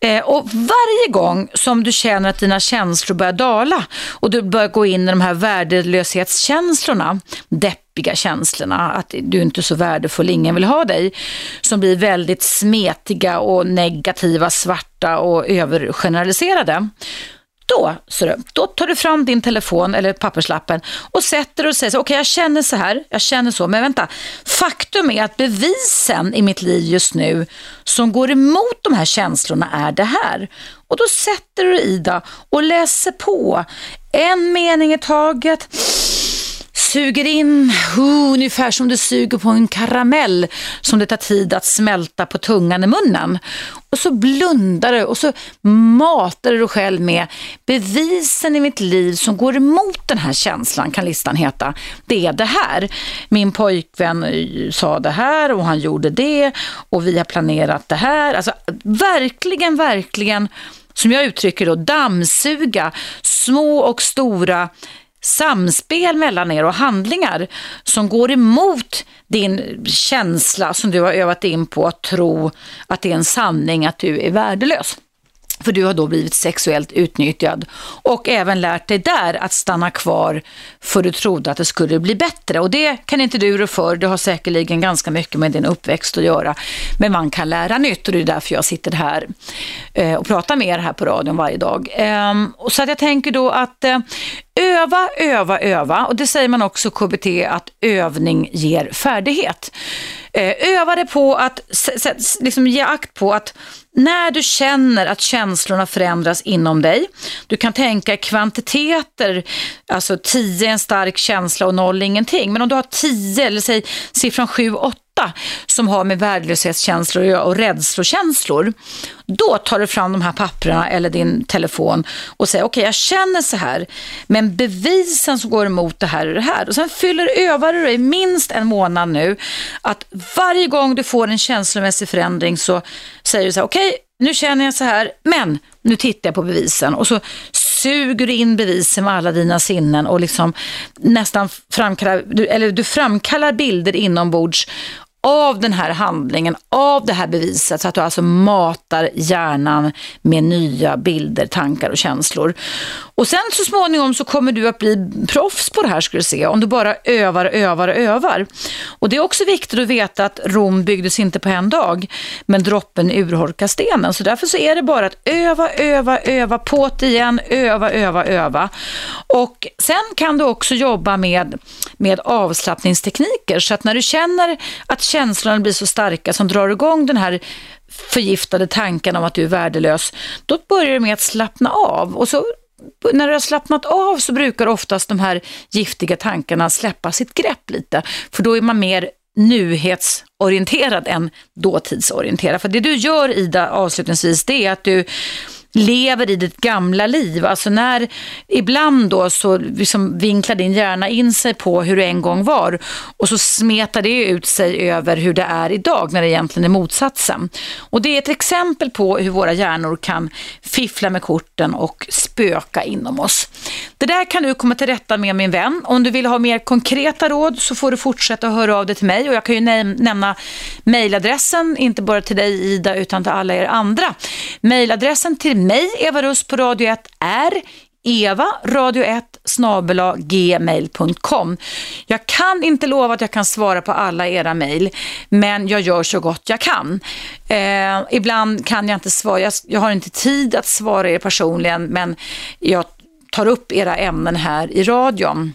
Eh, och varje gång som du känner att dina känslor börjar dala och du börjar gå in i de här värdelöshetskänslorna, deppiga känslorna, att du inte är så värdefull, ingen vill ha dig, som blir väldigt smetiga och negativa, svarta och övergeneraliserade då, du, då tar du fram din telefon eller papperslappen och sätter och säger okej okay, jag känner så här, jag känner så, men vänta. Faktum är att bevisen i mitt liv just nu som går emot de här känslorna är det här. Och då sätter du Ida och läser på en mening i taget suger in, uh, ungefär som du suger på en karamell som det tar tid att smälta på tungan i munnen. Och så blundar du och så matar du dig själv med bevisen i mitt liv som går emot den här känslan, kan listan heta. Det är det här. Min pojkvän eh, sa det här och han gjorde det och vi har planerat det här. Alltså verkligen, verkligen, som jag uttrycker då, dammsuga små och stora samspel mellan er och handlingar som går emot din känsla som du har övat in på att tro att det är en sanning att du är värdelös. För du har då blivit sexuellt utnyttjad och även lärt dig där att stanna kvar för du trodde att det skulle bli bättre. Och det kan inte du rå för, det har säkerligen ganska mycket med din uppväxt att göra. Men man kan lära nytt och det är därför jag sitter här eh, och pratar med er här på radion varje dag. Ehm, så att jag tänker då att eh, öva, öva, öva och det säger man också KBT att övning ger färdighet. Eh, öva dig på att liksom ge akt på att när du känner att känslorna förändras inom dig, du kan tänka kvantiteter, alltså 10 är en stark känsla och 0 ingenting, men om du har 10 eller säg siffran 7, 8 som har med värdelöshetskänslor och rädslokänslor, då tar du fram de här papperna eller din telefon och säger okej, okay, jag känner så här, men bevisen som går emot det här är det här. Och sen fyller, övar du dig minst en månad nu att varje gång du får en känslomässig förändring så säger du så här, okej, okay, nu känner jag så här, men nu tittar jag på bevisen och så suger du in bevisen med alla dina sinnen och liksom nästan framkallar, eller du framkallar bilder inombords av den här handlingen, av det här beviset, så att du alltså matar hjärnan med nya bilder, tankar och känslor. Och sen så småningom så kommer du att bli proffs på det här ska du se, om du bara övar, övar, övar. Och det är också viktigt att veta att Rom byggdes inte på en dag, men droppen urholkar stenen. Så därför så är det bara att öva, öva, öva, på det igen, öva, öva, öva. Och sen kan du också jobba med, med avslappningstekniker, så att när du känner att känslorna blir så starka som drar igång den här förgiftade tanken om att du är värdelös, då börjar du med att slappna av och så när du har slappnat av så brukar oftast de här giftiga tankarna släppa sitt grepp lite, för då är man mer nuhetsorienterad än dåtidsorienterad. För det du gör Ida avslutningsvis, det är att du lever i ditt gamla liv. Alltså när ibland då så liksom vinklar din hjärna in sig på hur det en gång var och så smetar det ut sig över hur det är idag när det egentligen är motsatsen. Och det är ett exempel på hur våra hjärnor kan fiffla med korten och spöka inom oss. Det där kan du komma till rätta med min vän. Om du vill ha mer konkreta råd så får du fortsätta att höra av dig till mig och jag kan ju nämna mejladressen, inte bara till dig Ida utan till alla er andra. Mejladressen till mig, Eva Russ på Radio 1, är Eva, radio1 gmail.com. Jag kan inte lova att jag kan svara på alla era mejl, men jag gör så gott jag kan. Eh, ibland kan jag inte svara, jag, jag, har inte tid att svara er personligen, men jag tar upp era ämnen här i radion.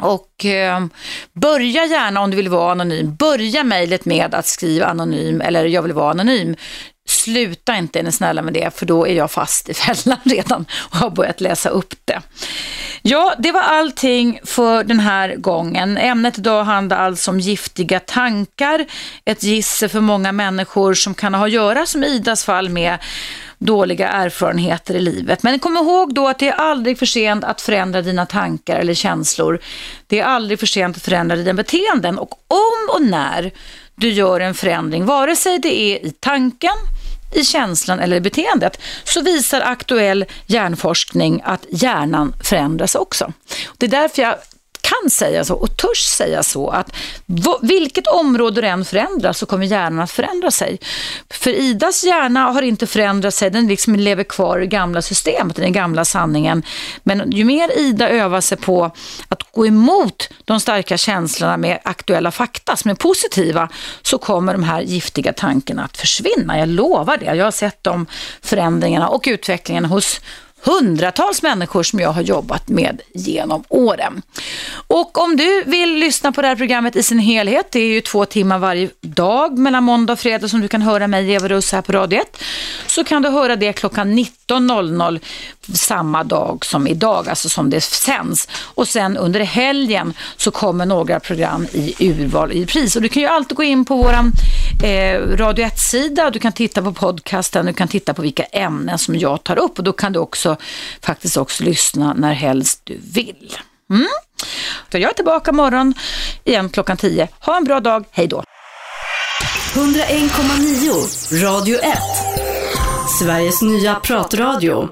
Och eh, börja gärna om du vill vara anonym, börja mejlet med att skriva anonym eller jag vill vara anonym. Sluta inte, är ni snälla med det, för då är jag fast i fällan redan och har börjat läsa upp det. Ja, det var allting för den här gången. Ämnet idag handlar alltså om giftiga tankar, ett gissel för många människor som kan ha att göra, som Idas fall, med dåliga erfarenheter i livet. Men kom ihåg då att det är aldrig för sent att förändra dina tankar eller känslor. Det är aldrig för sent att förändra dina beteenden och om och när du gör en förändring, vare sig det är i tanken, i känslan eller i beteendet, så visar aktuell hjärnforskning att hjärnan förändras också. Det är därför jag kan säga så och törs säga så att vilket område du än förändrar så kommer hjärnan att förändra sig. För Idas hjärna har inte förändrat sig, den liksom lever kvar i gamla systemet, den gamla sanningen. Men ju mer Ida övar sig på att gå emot de starka känslorna med aktuella fakta som är positiva så kommer de här giftiga tankarna att försvinna. Jag lovar det. Jag har sett de förändringarna och utvecklingen hos hundratals människor som jag har jobbat med genom åren. Och om du vill lyssna på det här programmet i sin helhet, det är ju två timmar varje dag mellan måndag och fredag som du kan höra mig, Eva Russ, här på Radio 1, så kan du höra det klockan 19.00 samma dag som idag, alltså som det sänds. Och sen under helgen så kommer några program i urval i pris. Och du kan ju alltid gå in på våran eh, Radio 1-sida, du kan titta på podcasten, du kan titta på vilka ämnen som jag tar upp och då kan du också faktiskt också lyssna när helst du vill. Mm. Så jag är tillbaka imorgon igen klockan 10. Ha en bra dag, hej då! 101,9 Radio 1 Sveriges nya pratradio